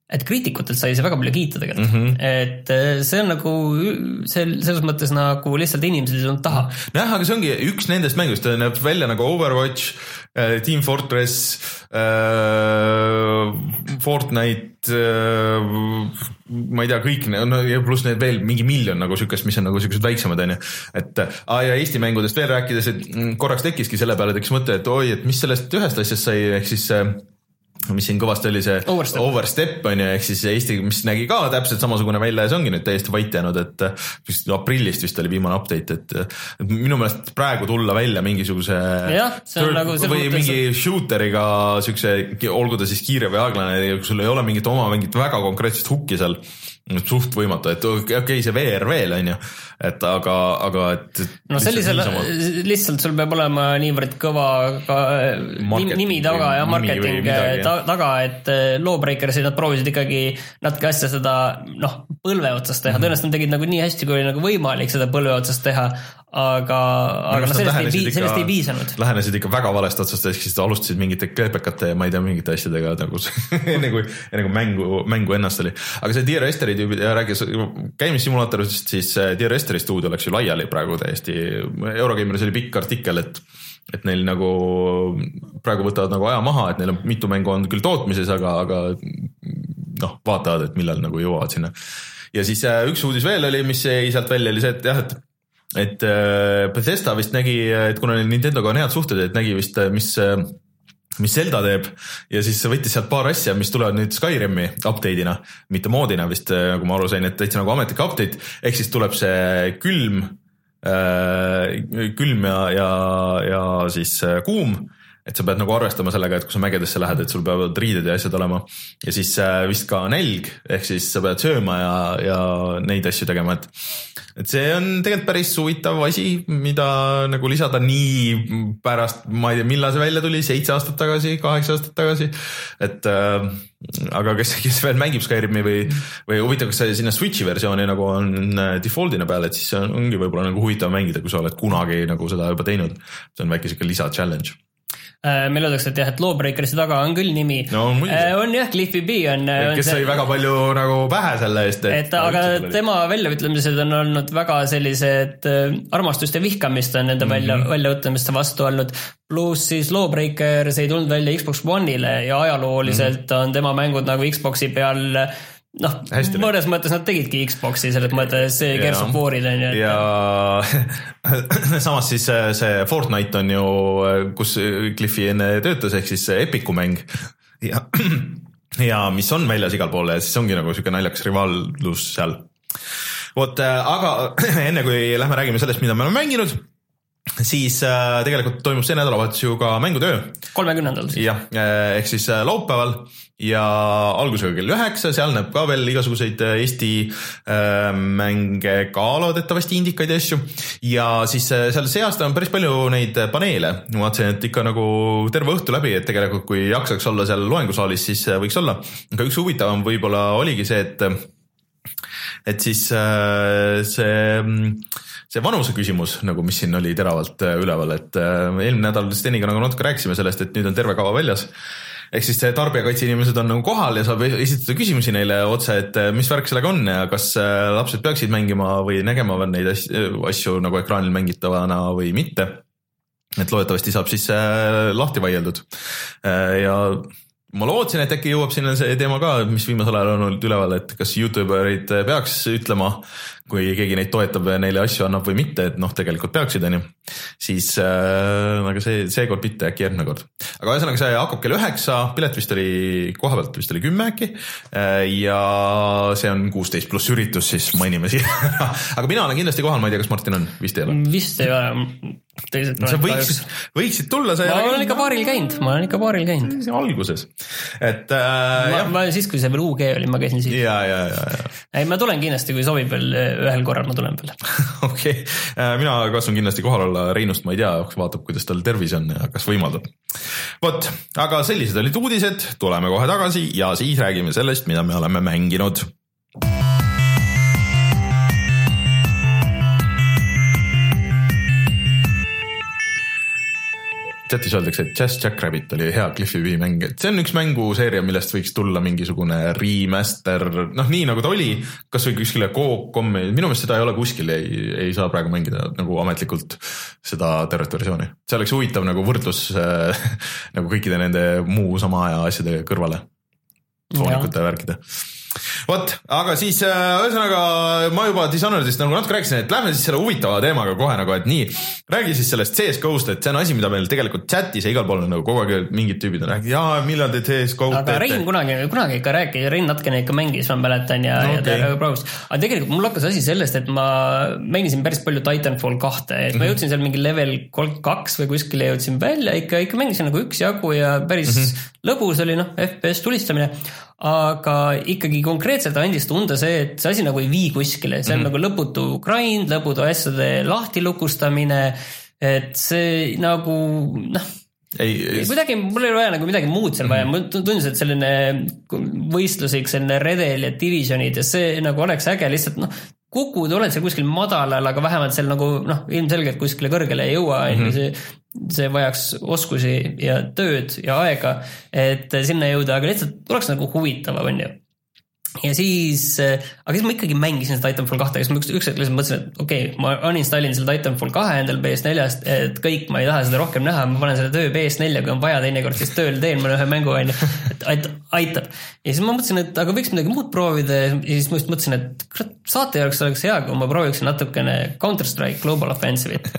Speaker 2: et kriitikutelt sai see väga palju kiita tegelikult mm, -hmm. et äh, see on nagu see selles mõttes nagu lihtsalt inimesed ei tulnud taha.
Speaker 1: nojah, aga see ongi üks nendest mängudest, ta näeb välja nagu Overwatch äh,, Team Fortress äh,, Fortnite äh,, ma ei tea, kõik no ja pluss need veel mingi miljon nagu siukest, mis on nagu siuksed väiksemad, onju. et ah, ja Eesti mängudest veel rääkides, et mm, korraks tekkiski selle peale tekkis mõte, et oi, et mis sellest ühest asjast sai, ehk siis äh, mis siin kõvasti oli see Overstep, Overstep on ju, ehk siis Eesti, mis nägi ka täpselt samasugune välja ja see ongi nüüd täiesti vait jäänud, et vist aprillist vist oli viimane update, et, et minu meelest praegu tulla välja mingisuguse
Speaker 2: jah, see on nagu
Speaker 1: või mõttes... mingi shooter'iga siukse, olgu ta siis kiire või aeglane, sul ei ole mingit oma mingit väga konkreetset hukki seal suht võimatu, et okei okay,, see VR veel on ju, et aga, aga et.
Speaker 2: no sellisel, lihtsalt sul peab olema niivõrd kõva ka
Speaker 1: Marketing
Speaker 2: nimi taga ja marketing
Speaker 1: midagi,
Speaker 2: ta, taga, et äh, Lawbreakersid nad proovisid ikkagi natuke asja seda noh, põlve otsast teha mm, -hmm. tõenäoliselt nad tegid nagu nii hästi, kui oli nagu võimalik seda põlve otsast teha, aga, aga noh, sellest ei pii-, sellest ei piisanud.
Speaker 1: Lähenesid ikka väga valest otsast, ehk siis alustasid mingite kleepekate ja ma ei tea, mingite asjadega nagu [laughs] enne kui, enne kui mängu, mängu ennast oli. aga see Dear Esteri tüübid ja rääkis käimissimulaatorist, siis Dear Esteri stuudio läks ju laiali praegu täiesti. Eurogeimeris oli pikk artikkel, et, et neil nagu praegu võtavad nagu aja maha, et neil on mitu mängu on küll tootmises, aga, aga noh, vaatavad, et millal nagu jõuavad sinna. ja siis äh, üks uudis veel oli, mis jäi sealt välja, oli see, et jah, et et äh, Bethesda vist nägi, et kuna neil Nintendoga on head suhted, et nägi vist, mis, mis Zelda teeb. Ja siis võttis sealt paar asja, mis tulevad nüüd Skyrimi update'ina, mitte moodina vist, nagu ma aru sain, et täitsa nagu ametlik update, ehk siis tuleb see külm, külm ja, ja, ja siis äh, kuum et sa pead nagu arvestama sellega, et kui sa mägedesse lähed, et sul peavad riided ja asjad olema ja siis äh, vist ka nälg, ehk siis sa pead sööma ja, ja neid asju tegema, et et see on tegelikult päris huvitav asi, mida nagu lisada nii pärast, ma ei tea, millal see välja tuli, seitse aastat tagasi, kaheksa aastat tagasi. et äh, aga kes, kes veel mängib Skyrimi või, või huvitav, kas see sinna Switch'i versiooni nagu on äh, default'ina peal, et siis ongi võib-olla nagu huvitav mängida, kui sa oled kunagi nagu seda juba teinud. see on väike sihuke lisa challenge.
Speaker 2: Meile öeldakse, et jah, et Lawbreakersi taga on küll nimi.
Speaker 1: No
Speaker 2: on jah, Cliffi B on.
Speaker 1: kes sai väga palju nagu pähe selle eest,
Speaker 2: et aga tema väljaütlemised on olnud väga sellised äh, armastust ja vihkamist on nende mm -hmm. välja, väljaütlemiste vastu olnud. pluss siis Lawbreakers ei tulnud välja Xbox One'ile ja ajalooliselt mm -hmm. on tema mängud nagu Xbox'i peal noh, mõnes mõttes nad tegidki Xbox'i selles mõttes Gears of War'id on ju.
Speaker 1: ja [laughs] samas siis see, see Fortnite on ju, kus Cliffi enne töötas, ehk siis Epic'u mäng ja, [clears throat] ja mis on väljas igal pool ja siis ongi nagu sihuke naljakas rivaalsus seal. vot, aga [clears throat] enne kui lähme räägime sellest, mida me oleme mänginud, siis äh, tegelikult toimub see nädalavahetus ju ka mängutöö
Speaker 2: kolmekümnendal siis.
Speaker 1: jah, ehk siis äh, laupäeval ja algusega kell üheksa, seal näeb ka veel igasuguseid äh, Eesti äh, mänge ka loodetavasti indikaid ja asju. ja siis äh, seal see aasta on päris palju neid äh, paneele, ma vaatasin, et ikka nagu terve õhtu läbi, et tegelikult kui jaksaks olla seal loengusaalis, siis äh, võiks olla. aga üks huvitavam võib-olla oligi see, et et siis äh, see see vanuse küsimus nagu, mis siin oli teravalt äh, üleval, et äh, eelmine nädal Steniga nagu natuke rääkisime sellest, et nüüd on terve kava väljas. ehk siis tarbijakaitse inimesed on nagu kohal ja saab esitada küsimusi neile otse, et äh, mis värk sellega on ja kas lapsed peaksid mängima või nägema neid asju, nagu ekraanil mängitavana või mitte. et loodetavasti saab siis lahti vaieldud ja ma lootsin, et äkki jõuab sinna see teema ka, mis viimasel ajal on olnud üleval, et kas Youtube erid peaks ütlema, kui keegi neid toetab neile asju annab või mitte, et noh, tegelikult peaksid, onju. siis äh, aga see, seekord mitte, äkki järgmine kord. aga ühesõnaga, see hakkab kell üheksa, pilet vist oli koha pealt vist oli kümme äkki. ja see on kuusteist pluss üritus, siis mainime siia [laughs] ära. aga mina olen kindlasti kohal, ma ei tea, kas Martin on, vist ei ole.
Speaker 2: vist ei ole, teised
Speaker 1: sa võiksid, võiksid tulla.
Speaker 2: ma olen ikka baaril käinud, ma olen ikka baaril käinud.
Speaker 1: alguses, et äh,
Speaker 2: ma, ma siis, kui see veel UG oli, ma käisin siis.
Speaker 1: ja, ja, ja, ja
Speaker 2: ei, ma tulen kindlasti, kui sobib veel ühel korral, ma tulen veel. [laughs]
Speaker 1: okei okay., mina katsun kindlasti kohal olla, Reinust ma ei tea, vaatab, kuidas tal tervis on ja kas võimaldab. vot, aga sellised olid uudised, tuleme kohe tagasi ja siis räägime sellest, mida me oleme mänginud. Chatis öeldakse, et Jazz Jackrabbit oli hea Cliffi B mäng, et see on üks mänguseeria, millest võiks tulla mingisugune remaster, noh, nii nagu ta oli, kasvõi kuskile Coop.com-i, minu meelest seda ei ole kuskil, ei, ei saa praegu mängida nagu ametlikult seda tervet versiooni. see oleks huvitav nagu võrdlus äh, [laughs] nagu kõikide nende muu sama aja asjade kõrvale. loomulikult värkida vot, aga siis äh, ühesõnaga ma juba Dishonoredist nagu natuke rääkisin, et lähme siis selle huvitava teemaga kohe nagu, et nii. räägi siis sellest CS-GO-st, et see on asi, mida meil tegelikult chat'is ja igal pool on nagu kogu aeg mingid tüübid on rääkinud, jaa, millal te CS-GO-d
Speaker 2: aga Rein kunagi, kunagi ikka rääkis, Rein natukene ikka mängis, ma mäletan ja
Speaker 1: No okei.
Speaker 2: ja ta proovis. aga tegelikult mul hakkas asi sellest, et ma mängisin päris palju Titanfall kahte, et
Speaker 1: Mhm.
Speaker 2: ma jõudsin seal mingi level kolm, kaks või kuskile jõudsin välja, ikka, ikka mängisin nagu üksjagu ja päris mm
Speaker 1: Mhm.
Speaker 2: -hmm. lõbus oli noh, FPS tulistamine. Aga ikkagi konkreetselt andis tunda see, et see asi nagu ei vii kuskile, see on mm -hmm. nagu lõputu grind, lõputu asjade lahtilukustamine, et see nagu noh ei, kuidagi mul ei ole vaja nagu midagi muud seal vaja mm, -hmm. mulle tundus, et selline võistluslik selline redel ja divisionid ja see nagu oleks äge, lihtsalt noh, kukud, oled seal kuskil madalal, aga vähemalt seal nagu noh, ilmselgelt kuskile kõrgele ei jõua, on ju, mhm. see see vajaks oskusi ja tööd ja aega, et sinna jõuda, aga lihtsalt oleks nagu huvitavam, on ju ja siis, äh, aga siis ma ikkagi mängisin seda Titanfall kahte, siis ma üks, üks hetk lihtsalt mõtlesin, et okei okay,, ma uninstallin selle Titanfall kahe endal PS4-st, et kõik, ma ei taha seda rohkem näha, ma panen selle töö PS4-a, kui on vaja, teinekord siis tööl teen mõne ühe mängu, on ju, et aitab. ja siis ma mõtlesin, et aga võiks midagi muud proovida ja siis ma just mõtlesin, et kurat, saate jaoks oleks hea, kui ma prooviksin natukene Counter Strike Global Offensive'it.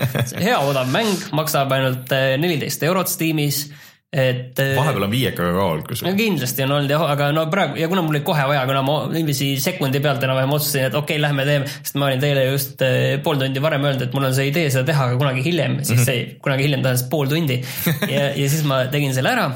Speaker 2: hea odav mäng, maksab ainult äh, neliteist eurot Steamis et.
Speaker 1: Äh, vahepeal on viiekaga ka olnud
Speaker 2: kusjuures. no kindlasti on olnud jah, aga no praegu ja kuna mul oli kohe vaja, kuna ma niiviisi sekundi pealt enam-vähem otsustasin, et okei okay,, lähme teeme, sest ma olin teile just äh, pool tundi varem öelnud, et mul on see idee seda teha, aga kunagi hiljem, siis mhm. see kunagi hiljem tähendas pool tundi [laughs] ja, ja siis ma tegin selle ära.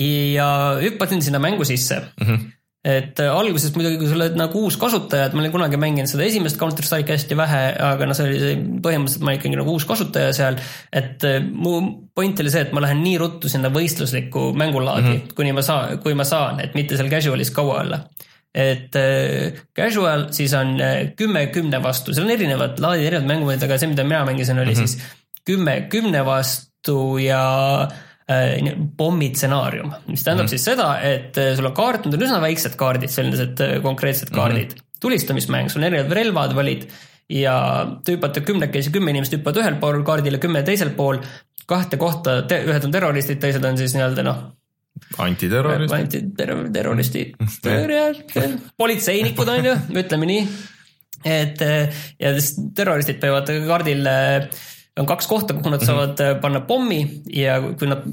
Speaker 2: ja hüppasin sinna mängu sisse mm. -hmm et äh, alguses muidugi, kui sa oled nagu uus kasutaja, et ma olin kunagi mänginud seda esimest Counter Strike'i hästi vähe, aga noh, see oli põhimõtteliselt ma ikkagi nagu uus kasutaja seal. et äh, mu point oli see, et ma lähen nii ruttu sinna võistluslikku mängulaadi mm, -hmm. kuni ma saan, kui ma saan, et mitte seal casual'is kaua olla et äh, casual siis on kümme kümne vastu, seal on erinevad laadid, erinevad mängumõõd, aga see, mida mina mängisin, oli mm -hmm. siis kümme kümne vastu ja Äh, pommistsenaarium, mis tähendab mm siis seda, et äh, sul on kaart, need on üsna väiksed kaardid, sellised äh, konkreetsed kaardid mm. -hmm. tulistamismäng, sul on erinevad relvad, valid ja te hüppate kümnekesi, kümme inimest hüppavad ühel pool kaardil ja kümme teisel pool. kahte kohta, ühed on terroristid, teised on siis nii-öelda noh
Speaker 1: antiterroristid.
Speaker 2: antiterroristid, [laughs] politseinikud on ju, ütleme nii. et ja terroristid peavad kaardil on kaks kohta, kuhu nad mhm. saavad mm -hmm. panna pommi ja kui nad,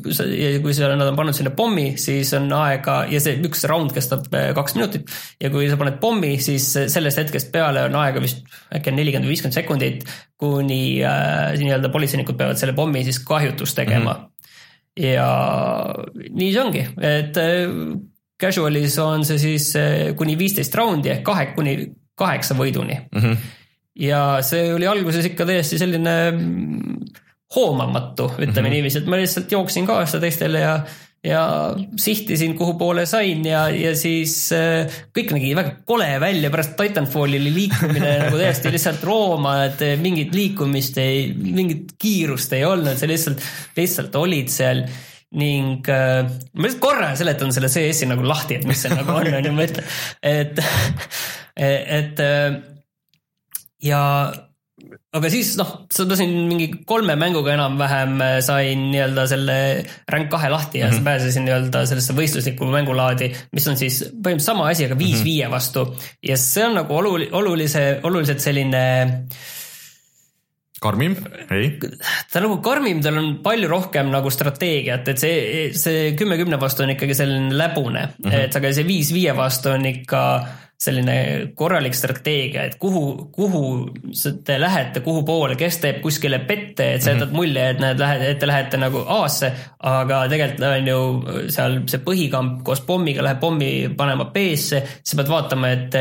Speaker 2: kui seal nad on pannud sinna pommi, siis on aega ja see üks round kestab äh, kaks minutit. ja kui sa paned pommi, siis sellest hetkest peale on aega vist äkki nelikümmend või viiskümmend sekundit, kuni äh, nii-öelda politseinikud peavad selle pommi siis kahjutust tegema mm. -hmm. ja nii see ongi, et äh, casual'is on see siis kuni viisteist raundi ehk kahe kuni kaheksa võiduni mm. -hmm ja see oli alguses ikka täiesti selline hoomamatu, ütleme mm -hmm. niiviisi, et ma lihtsalt jooksin kaasa teistele ja ja sihtisin, kuhu poole sain ja, ja siis äh, kõik nägi väga kole välja, pärast Titanfalli oli liikumine [laughs] nagu täiesti lihtsalt rooma, et mingit liikumist ei, mingit kiirust ei olnud, sa lihtsalt, lihtsalt olid seal ning äh, ma lihtsalt korra seletan selle CS-i nagu lahti, et mis see nagu on, on ju, ma ütlen, et, [laughs] et äh, ja aga siis noh, seda siin mingi kolme mänguga enam-vähem äh, sain nii-öelda selle rank kahe lahti ja mm -hmm. pääsesin nii-öelda sellesse võistluslikku mängulaadi, mis on siis põhimõtteliselt sama asi, aga viis mm -hmm. viie vastu. ja see on nagu olul-, olulise, oluliselt selline
Speaker 1: karmim, ei?
Speaker 2: ta nagu karmim, tal on palju rohkem nagu strateegiat, et see, see kümme kümne vastu on ikkagi selline läbune mm, -hmm. et aga see viis viie vastu on ikka selline korralik strateegia, et kuhu, kuhu te lähete, kuhu poole, kes teeb kuskile pette, et sa jätad mhm. mulje, et näed, lähed, et te lähete nagu A-sse, aga tegelikult on ju seal see põhikamp koos pommiga läheb pommi panema B-sse, sa pead vaatama, et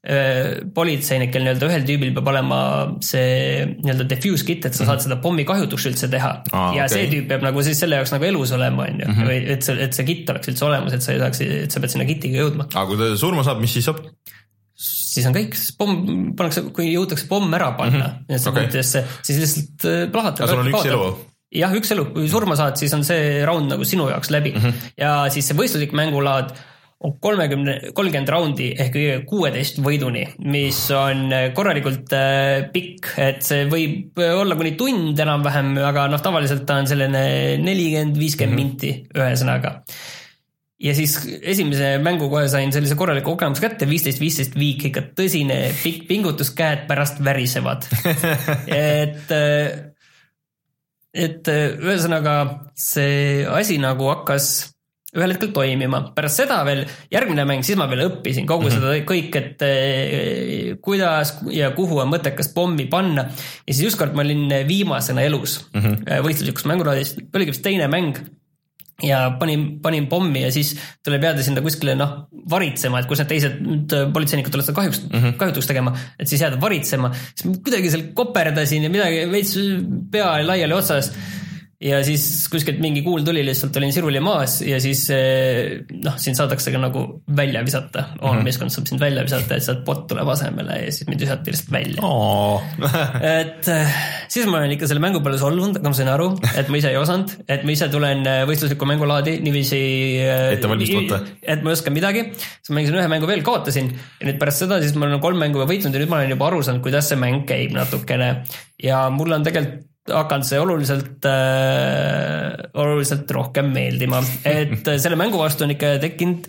Speaker 2: politseinikel nii-öelda ühel tüübil peab olema see nii-öelda diffuse kit, et sa saad mhm. seda pommikahjutust üldse teha ah,. ja okay. see tüüp peab nagu siis selle jaoks nagu elus olema, on ju, mhm. või et see, et see kit oleks üldse olemas, et sa ei saaks, et sa pead sinna kit'iga jõudma.
Speaker 1: aga kui ta surma saab, mis siis saab?
Speaker 2: siis on kõik, siis pomm pannakse, kui jõutakse pomm ära panna mm -hmm. sekunditesse okay., siis lihtsalt äh, plahvatab.
Speaker 1: sul on üks elu?
Speaker 2: jah, üks elu, kui surma saad, siis on see round nagu sinu jaoks läbi mm -hmm. ja siis see võistluslik mängulaad kolmekümne, kolmkümmend raundi ehk kuueteist võiduni, mis on korralikult äh, pikk, et see võib olla kuni tund enam-vähem, aga noh, tavaliselt ta on selline nelikümmend, viiskümmend mhm. minti, ühesõnaga. ja siis esimese mängu kohe sain sellise korraliku kogemuse kätte, viisteist, viisteist viik, ikka tõsine pikk pingutus, käed pärast värisevad [laughs] et äh, et ühesõnaga see asi nagu hakkas ühel hetkel toimima, pärast seda veel järgmine mäng, siis ma veel õppisin kogu mm -hmm. seda kõik, et eh, kuidas ja kuhu on mõttekas pommi panna. ja siis ükskord ma olin viimasena elus mm -hmm. võistluslikus mänguraadis, oligi vist teine mäng. ja panin, panin pommi ja siis tuleb jääda sinna kuskile noh, varitsema, et kus need teised politseinikud tulevad seda kahjuks mm, -hmm. kahjutuks tegema, et siis jääda varitsema. siis ma kuidagi seal koperdasin ja midagi veits pea laiali otsas ja siis kuskilt mingi kuul tuli, lihtsalt olin siruli maas ja siis eh, noh, sind saadakse ka nagu välja visata. meeskond saab sind välja visata, et sealt bot tuleb asemele ja siis mind visati lihtsalt välja
Speaker 1: oh. [laughs]
Speaker 2: et eh, siis ma olen ikka selle mängu peale solvunud, aga ma sain aru, et ma ise ei osanud, et ma ise tulen eh, võistluslikku mängulaadi niiviisi.
Speaker 1: ettevalmistamata.
Speaker 2: et ma ei oska midagi, siis ma mängisin ühe mängu veel, kaotasin ja nüüd pärast seda siis ma olen kolm mängu võitnud ja nüüd ma olen juba aru saanud, kuidas see mäng käib natukene. ja mul on tegelikult hakanud see oluliselt äh,, oluliselt rohkem meeldima, et selle mängu vastu on ikka tekkinud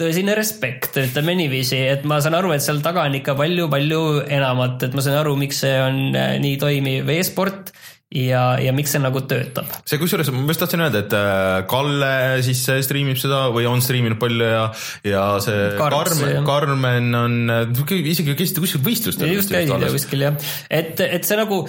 Speaker 2: tõsine respekt, ütleme niiviisi, et ma saan aru, et seal taga on ikka palju-palju enamat, et ma saan aru, miks see on äh, nii toimiv e-sport ja, ja miks see nagu töötab.
Speaker 1: see kusjuures ma just tahtsin öelda, et äh, Kalle siis striimib seda või on striiminud palju ja, ja see Karms, Karmen, Karmen on äh, isegi käisite kuskil võistlustel.
Speaker 2: just käisid ja kuskil jah, et, et see nagu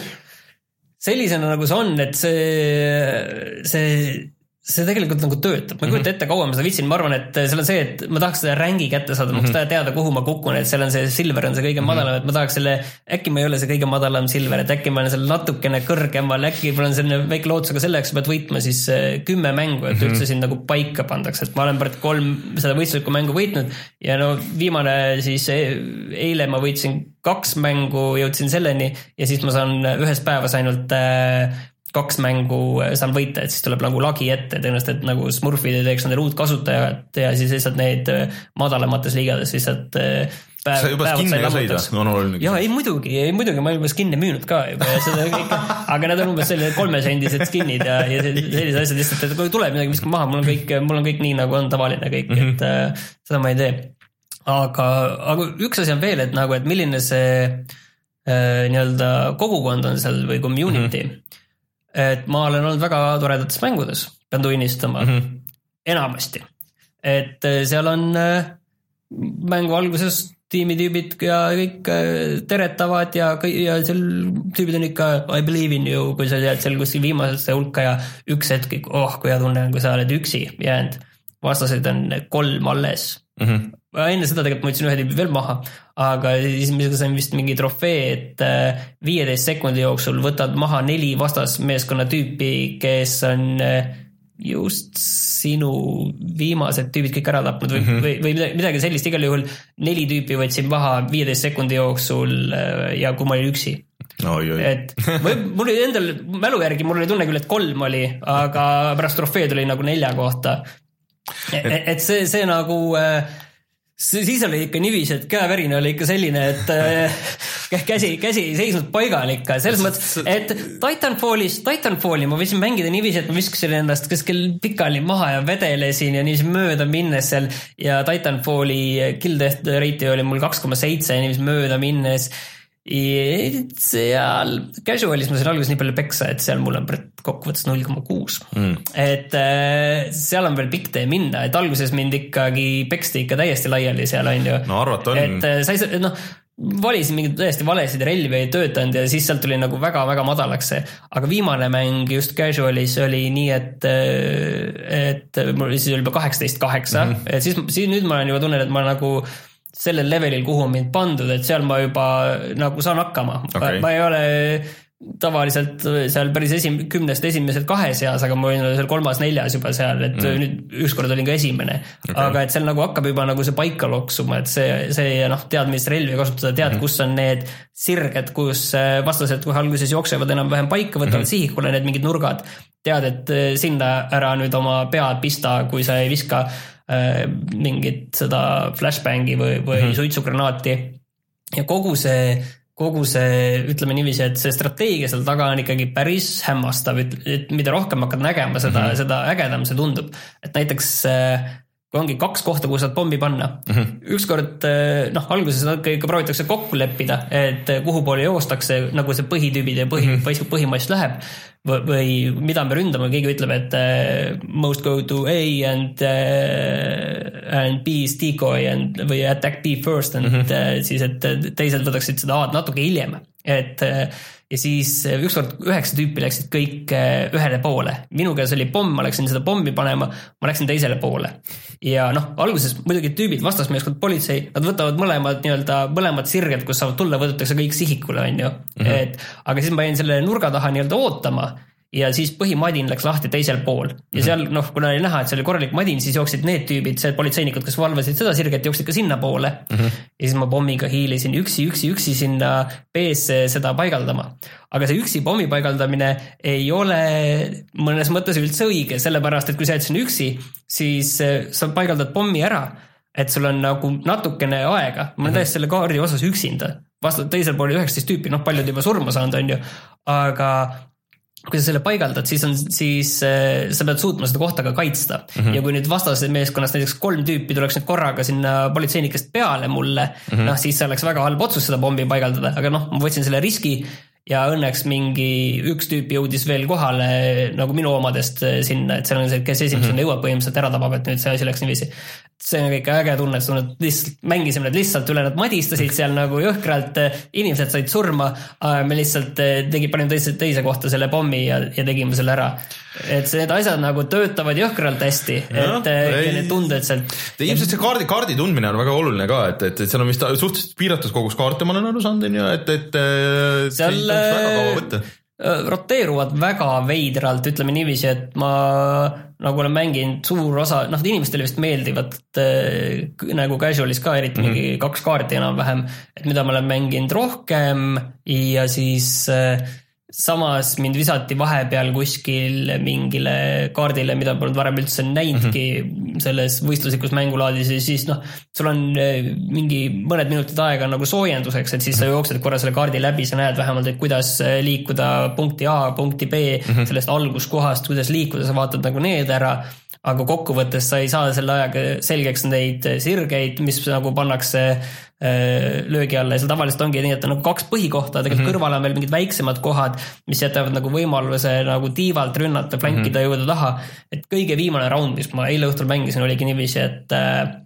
Speaker 2: sellisena, nagu see on, et see, see see tegelikult nagu töötab, ma ei kujuta mhm. ette, kaua ma seda viitsin, ma arvan, et seal on see, et ma tahaks seda rängi kätte saada mm, -hmm. ma tahaks teada, kuhu ma kukun, et seal on see silver on see kõige mm -hmm. madalam, et ma tahaks selle, äkki ma ei ole see kõige madalam silver, et äkki ma olen seal natukene kõrgemal, äkki mul on selline väike lootus, aga selleks pead võitma siis äh, kümme mängu, et mm -hmm. üldse sind nagu paika pandakse, et ma olen praegu kolm seda võistluslikku mängu võitnud ja no viimane siis e-, eile ma võitsin kaks mängu, jõudsin selleni ja siis ma saan ühes päevas ainult äh, kaks mängu äh, saan võita, et siis tuleb nagu lagi ette, tõenäoliselt, et nagu Smurfid ei teeks endale uut kasutajat ja siis lihtsalt need äh, madalamates liigades lihtsalt äh,
Speaker 1: päev, sa juba skin'e ka sõida, on oluline.
Speaker 2: ja ei muidugi, ei muidugi, ma olen juba skin'e müünud ka juba ja seda kõike, [laughs] aga need on umbes sellised kolmesendised skin'id ja, ja sellised asjad lihtsalt, et kui tuleb midagi, viskame maha, mul on kõik, mul on kõik nii, nagu on tavaline kõik mm, -hmm. et äh, seda ma ei tee. aga, aga üks asi on veel, et nagu, et milline see äh, nii-öelda kogukond on seal või community mm. -hmm et ma olen olnud väga toredates mängudes, pean tunnistama mm, -hmm. enamasti. et äh, seal on äh, mängu alguses tiimitüübid ja kõik äh, teretavad ja, ja seal tüübid on ikka I believe in you, kui sa jääd seal kuskil viimasesse hulka ja üks hetk, oh kui hea tunne on, kui sa oled üksi jäänud. vastaseid on kolm alles mm. -hmm enne seda tegelikult ma võtsin ühe tüübi veel maha, aga siis ma sain vist mingi trofee, et äh, viieteist sekundi jooksul võtad maha neli vastasmeeskonna tüüpi, kes on äh, just sinu viimased tüübid kõik ära tapnud või mm, -hmm. või, või midagi sellist, igal juhul neli tüüpi võtsin maha viieteist sekundi jooksul äh, ja kui ma olin üksi
Speaker 1: oi, oi.
Speaker 2: et või mul oli endal mälu järgi, mul oli tunne küll, et kolm oli, aga pärast trofeed oli nagu nelja kohta. et, et see, see nagu äh, siis oli ikka niiviisi, et käevärin oli ikka selline, et äh, [laughs] käsi, käsi ei seisnud paigal ikka, selles mõttes, et Titanfallis, Titanfalli ma võisin mängida niiviisi, et ma viskasin ennast kuskil pikali maha ja vedelesin ja niiviisi mööda minnes seal ja Titanfalli kill death rate'i oli mul kaks koma seitse niiviisi mööda minnes seal casual'is ma sain alguses nii palju peksa, et seal mul on kokkuvõttes null koma kuus. Mm. et äh, seal on veel pikk tee minna, et alguses mind ikkagi peksti ikka täiesti laiali seal on ju.
Speaker 1: no arvata on.
Speaker 2: et äh, sa ei saa, noh valisin mingeid täiesti valesid relvi, ei töötanud ja siis sealt tuli nagu väga-väga madalaks see. aga viimane mäng just casual'is oli nii, et, äh, et mul siis oli juba kaheksateist kaheksa, mhm. et siis, siis nüüd ma olen juba tunnen, et ma nagu sellel levelil, kuhu on mind pandud, et seal ma juba nagu saan hakkama okay., ma ei ole tavaliselt seal päris esim-, kümnest esimesed kahe seas, aga ma olla seal kolmas-neljas juba seal, et mm. nüüd ükskord olin ka esimene okay.. aga et seal nagu hakkab juba nagu see paika loksuma, et see, see ja noh, tead, millist relvi kasutada, tead mm, -hmm. kus on need sirged, kus äh, vastased kohe alguses jooksevad enam-vähem paika, võtavad mm -hmm. sihikule need mingid nurgad. tead, et äh, sinna ära nüüd oma pead pista, kui sa ei viska mingit seda flashbangi või, või mm -hmm. suitsugranaati. ja kogu see, kogu see, ütleme niiviisi, et see strateegia seal taga on ikkagi päris hämmastav, et mida rohkem hakkad nägema, seda mm, -hmm. seda ägedam see tundub. et näiteks äh, ongi kaks kohta, kuhu saad pommi panna mm. -hmm. ükskord äh, noh, alguses natuke ikka proovitakse kokku leppida, et kuhu poole joostakse, nagu see põhitüübid ja põhi mm, -hmm. põhimass läheb või mida me ründame, keegi ütleb, et uh, most go to A and uh, and B is decoy and või attack B first and mm -hmm. uh, siis, et teised võtaksid seda A-d natuke hiljem. et äh, ja siis äh, ükskord üheksa tüüpi läksid kõik äh, ühele poole. minu käes oli pomm, ma läksin seda pommi panema, ma läksin teisele poole. ja noh, alguses muidugi tüübid, vastasmeeskond, politsei, nad võtavad mõlemad nii-öelda, mõlemad sirged, kus saavad tulla, võetakse kõik sihikule, on ju. et aga siis ma jäin selle nurga taha nii-öelda ootama ja siis põhimadin läks lahti teisel pool ja seal noh, kuna oli näha, et see oli korralik madin, siis jooksid need tüübid, see politseinikud, kes valvasid seda sirget, jooksid ka sinnapoole mm. -hmm. ja siis ma pommiga hiilisin üksi, üksi, üksi sinna B-sse seda paigaldama. aga see üksi pommi paigaldamine ei ole mõnes mõttes üldse õige, sellepärast et kui sa jääd sinna üksi, siis eh, sa paigaldad pommi ära et sul on nagu natukene aega, ma olen mm -hmm. täiesti selle kaardi osas üksinda, vastu teisel pool oli üheksateist tüüpi, noh, paljud juba surma saanud, on ju. aga kui sa selle paigaldad, siis on, siis äh, sa pead suutma seda kohta ka kaitsta mm. -hmm. ja kui nüüd vastase meeskonnast näiteks kolm tüüpi tuleks nüüd korraga sinna politseinikest peale mulle mm -hmm., noh siis see oleks väga halb otsus seda pommi paigaldada, aga noh, ma võtsin selle riski ja õnneks mingi üks tüüp jõudis veel kohale nagu minu omadest äh, sinna, et seal on see, kes esimesena mm -hmm. jõuab põhimõtteliselt ära tabab, et nüüd see asi läks niiviisi see on ikka äge tunne, et nad lihtsalt mängisime need lihtsalt üle, nad madistasid seal nagu jõhkralt, inimesed said surma. me lihtsalt eh, tegi, panime teise, teise kohta selle pommi ja, ja tegime selle ära. et see, need asjad nagu töötavad jõhkralt hästi, et eh, ei, need tunded sealt.
Speaker 1: ilmselt see kaardi, kaardi tundmine on väga oluline ka, et, et, et seal on vist suhteliselt piiratud kogus kaarte, ma olen aru saanud, on ju, et, et.
Speaker 2: Eh, seal väga kaua võtta roteeruvad väga veidralt, ütleme niiviisi, et ma nagu olen mänginud suur osa, noh, inimestele vist meeldivad äh, nagu casual'is ka eriti mm -hmm. mingi kaks kaarti enam-vähem, et mida ma olen mänginud rohkem ja siis äh, samas mind visati vahepeal kuskil mingile kaardile, mida polnud varem üldse näinudki mm -hmm. selles võistluslikus mängulaadis ja siis noh, sul on eh, mingi mõned minutid aega nagu soojenduseks, et siis sa mhm. jooksed korra selle kaardi läbi, sa näed vähemalt, et kuidas eh, liikuda punkti A punkti B mm -hmm. sellest alguskohast, kuidas liikuda, sa vaatad nagu need ära aga kokkuvõttes sa ei saa selle ajaga selgeks neid sirgeid, mis nagu pannakse äh, löögi alla ja seal tavaliselt ongi nii, et on nagu kaks põhikohta, tegelikult mm -hmm. kõrval on veel mingid väiksemad kohad, mis jätavad nagu võimaluse nagu tiivalt rünnata, flankida mm, -hmm. jõuda taha. et kõige viimane round, mis ma eile õhtul mängisin, oligi niiviisi, et äh,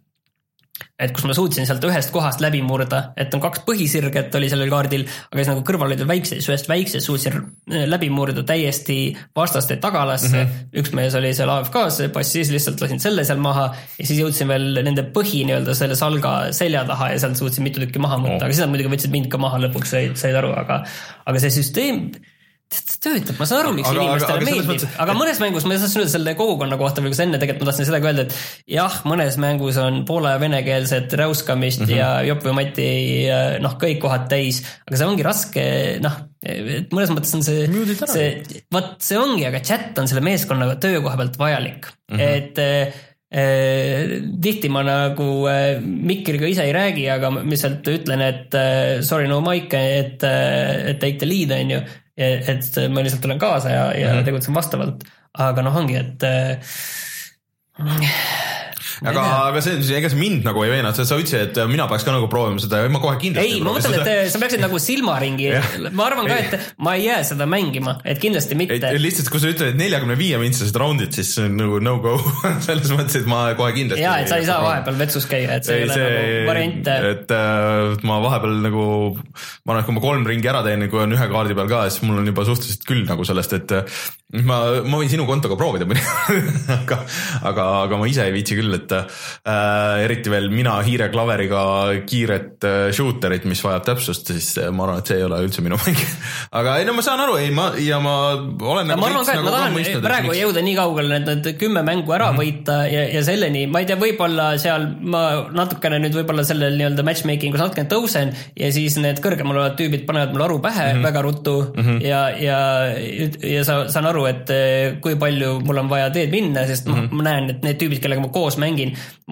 Speaker 2: et kus ma suutsin sealt ühest kohast läbi murda, et on kaks põhisirget oli sellel kaardil, aga siis nagu kõrval olid siis ühest väiksest suutsin äh, läbi murda täiesti vastaste tagalasse mm. -hmm. üks mees oli seal AFK-s, passis lihtsalt lasin selle seal maha ja siis jõudsin veel nende põhi nii-öelda selle salga selja taha ja sealt suutsin mitu tükki maha võtta oh., aga siis nad muidugi võtsid mind ka maha lõpuks, said, said aru, aga, aga see süsteem töötab, ma saan aru, miks aga, inimestele aga, meeldib, mõttes... aga mõnes mängus ma tahtsin öelda selle kogukonna kohta või kas enne tegelikult ma tahtsin seda ka öelda, et jah, mõnes mängus on poola ja venekeelset räuskamist mm -hmm. ja Jopp või Mati noh, kõik kohad täis, aga see ongi raske, noh, et mõnes mõttes on see, see, vot see ongi, aga chat on selle meeskonna töökoha pealt vajalik. Mm, -hmm. et Eh, tihti ma nagu Mikriga ise ei räägi, aga ma lihtsalt ütlen, et sorry no Mike, et, et take the lead on ju et ma lihtsalt tulen kaasa ja, ja mm -hmm. tegutsen vastavalt, aga noh, ongi, et
Speaker 1: aga, aga see, ega see mind nagu ei veenanud, sa ütlesid, et mina peaks ka nagu proovima seda ja ma kohe kindlasti
Speaker 2: ei, ma mõtlen, et äh, sa peaksid nagu silmaringi ma arvan ka, et ma ei jää seda mängima, et kindlasti mitte.
Speaker 1: lihtsalt, kui sa ütled, et neljakümne viie mintsased raundid, siis see on nagu no go [laughs] selles mõttes, et ma kohe kindlasti.
Speaker 2: ja, et sa ei saa vahepeal vetsus käia, et see ei, ei ole see, nagu variant.
Speaker 1: et äh, ma vahepeal nagu, ma arvan, et kui ma kolm ringi ära teen, kui on ühe kaardi peal ka, siis mul on juba suhteliselt küll nagu sellest, et ma, ma võin sinu kontoga proovida [laughs] aga, aga, aga ma ise ei viitsi küll, et äh, eriti veel mina hiireklaveriga kiiret äh, shooter'it, mis vajab täpsust, siis äh, ma arvan, et see ei ole üldse minu [laughs] mäng. aga ei no ma saan aru, ei ma ja ma olen.
Speaker 2: Nagu ma arvan ka, et nagu ma tahan praegu miks... jõuda nii kaugele, et need kümme mängu ära mm -hmm. võita ja, ja selleni, ma ei tea, võib-olla seal ma natukene nüüd võib-olla sellel nii-öelda matchmaking us natukene tõusen ja siis need kõrgemal olevad tüübid panevad mulle aru pähe mm -hmm. väga ruttu mm -hmm. ja, ja, ja sa, saan aru, et eh, kui palju mul on vaja teed minna, sest mm -hmm. ma näen, et need tüübid, kellega ma koos mängin,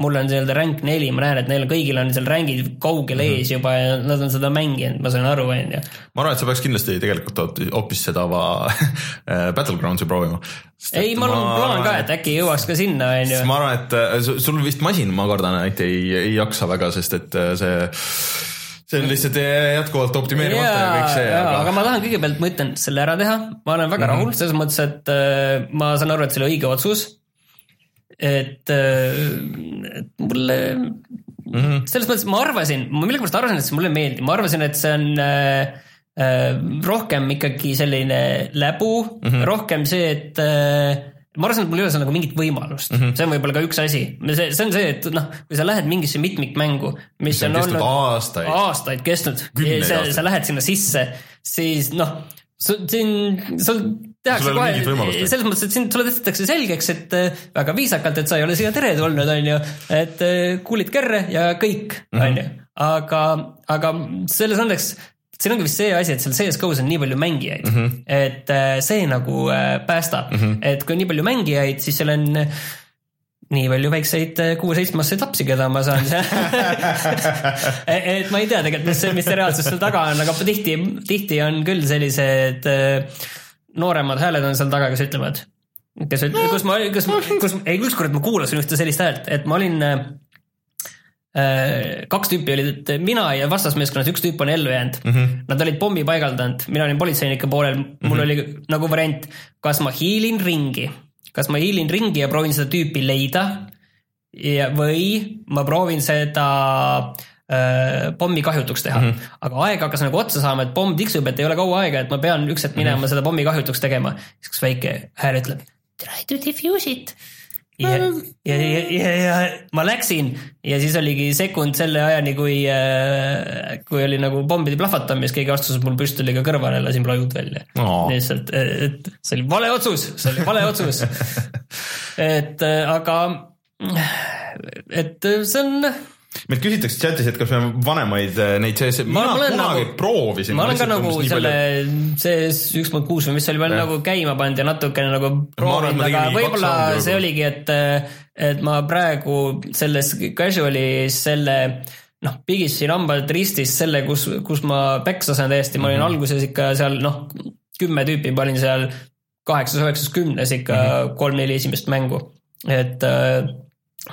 Speaker 2: mul on nii-öelda rank neli, ma näen, et neil kõigil on seal rankid kaugel mm -hmm. ees juba ja nad on seda mänginud, ma saan aru, on ju.
Speaker 1: ma arvan, et sa peaks kindlasti tegelikult hoopis seda eh, [laughs] Battlegroundsi proovima.
Speaker 2: ei, ma, plaan ka, et äkki jõuaks ka sinna, on ju.
Speaker 1: ma arvan, et eh, sul vist masin, ma kardan, et ei, ei jaksa väga, sest et see see on lihtsalt jätkuvalt optimeerimata ja, ja kõik see.
Speaker 2: Aga... aga ma tahan kõigepealt, ma ütlen selle ära teha, ma olen väga mm -hmm. rahul selles mõttes, et äh, ma saan aru, et see oli õige otsus. Et, äh, et mulle mm, -hmm. selles mõttes ma arvasin, ma millegipärast arvasin, et see mulle meeldib, ma arvasin, et see on äh, rohkem ikkagi selline läbu mm, -hmm. rohkem see, et ma arvasin, et mul ei ole seal nagu mingit võimalust mm, -hmm. see on võib-olla ka üks asi, see, see on see, et noh, kui sa lähed mingisse mitmikmängu, mis on, on olnud
Speaker 1: aastaid,
Speaker 2: aastaid kestnud, sa, sa lähed sinna sisse, siis noh, siin, sul tehakse kohe, selles mõttes, et sind, sulle tõstetakse selgeks, et äh, väga viisakalt, et sa ei ole siia teretulnud, on ju. et äh, kuulid kerre ja kõik, mhm. on ju. aga, aga selles õnneks siin ongi vist see asi, et seal CS-GO-s on nii palju mängijaid mm, -hmm. et äh, see nagu päästab mm, -hmm. et kui on nii palju mängijaid, siis seal on nii palju väikseid kuue-seitsmeaastaseid lapsi, keda ma saan [laughs] et ma ei tea tegelikult, mis, mis see reaalsus seal taga on, aga tihti, tihti on küll sellised äh, nooremad hääled on seal taga, kes ütlevad, kes, kus ma, kus, kus, ei ükskord ma kuulasin ühte sellist häält, et ma olin äh, kaks tüüpi olid mina ja vastasmeeskonnas, üks tüüp on ellu jäänud mm. -hmm. Nad olid pommi paigaldanud, mina olin politseinike poolel, mul mm -hmm. oli nagu variant, kas ma hiilin ringi, kas ma hiilin ringi ja proovin seda tüüpi leida ja, või ma proovin seda äh, Äh, pommi kahjutuks teha mm. -hmm. aga aeg hakkas nagu otsa saama, et pomm tiksub, et ei ole kaua aega, et ma pean üks hetk minema mm -hmm. seda pommi kahjutuks tegema. siis üks väike hääl ütleb try to defuse it. ja, ja, ja, ja, ja ma läksin ja siis oligi sekund selle ajani, kui, äh, kui oli nagu pommide plahvatamine, siis keegi astus mul püstoliga kõrvale, lasin plajud välja oh.. lihtsalt, et see oli vale otsus, see oli vale otsus [laughs] et äh, aga, et see on
Speaker 1: meilt küsitakse chatis, et kas me vanemaid äh, neid CS, mina kunagi nagu, proovisin.
Speaker 2: ma olen ka nagu selle CS üks punkt kuus või mis oli veel nagu käima pannud ja natukene nagu proovinud, aga võib-olla see oligi, et, et ma praegu selles casual'is selle noh, pigistasin hambad ristis selle, kus, kus ma peksa sain täiesti, ma olin mm -hmm. alguses ikka seal noh, kümme tüüpi panin seal kaheksas, üheksas, kümnes ikka mm -hmm. kolm-neli esimest mängu, et äh,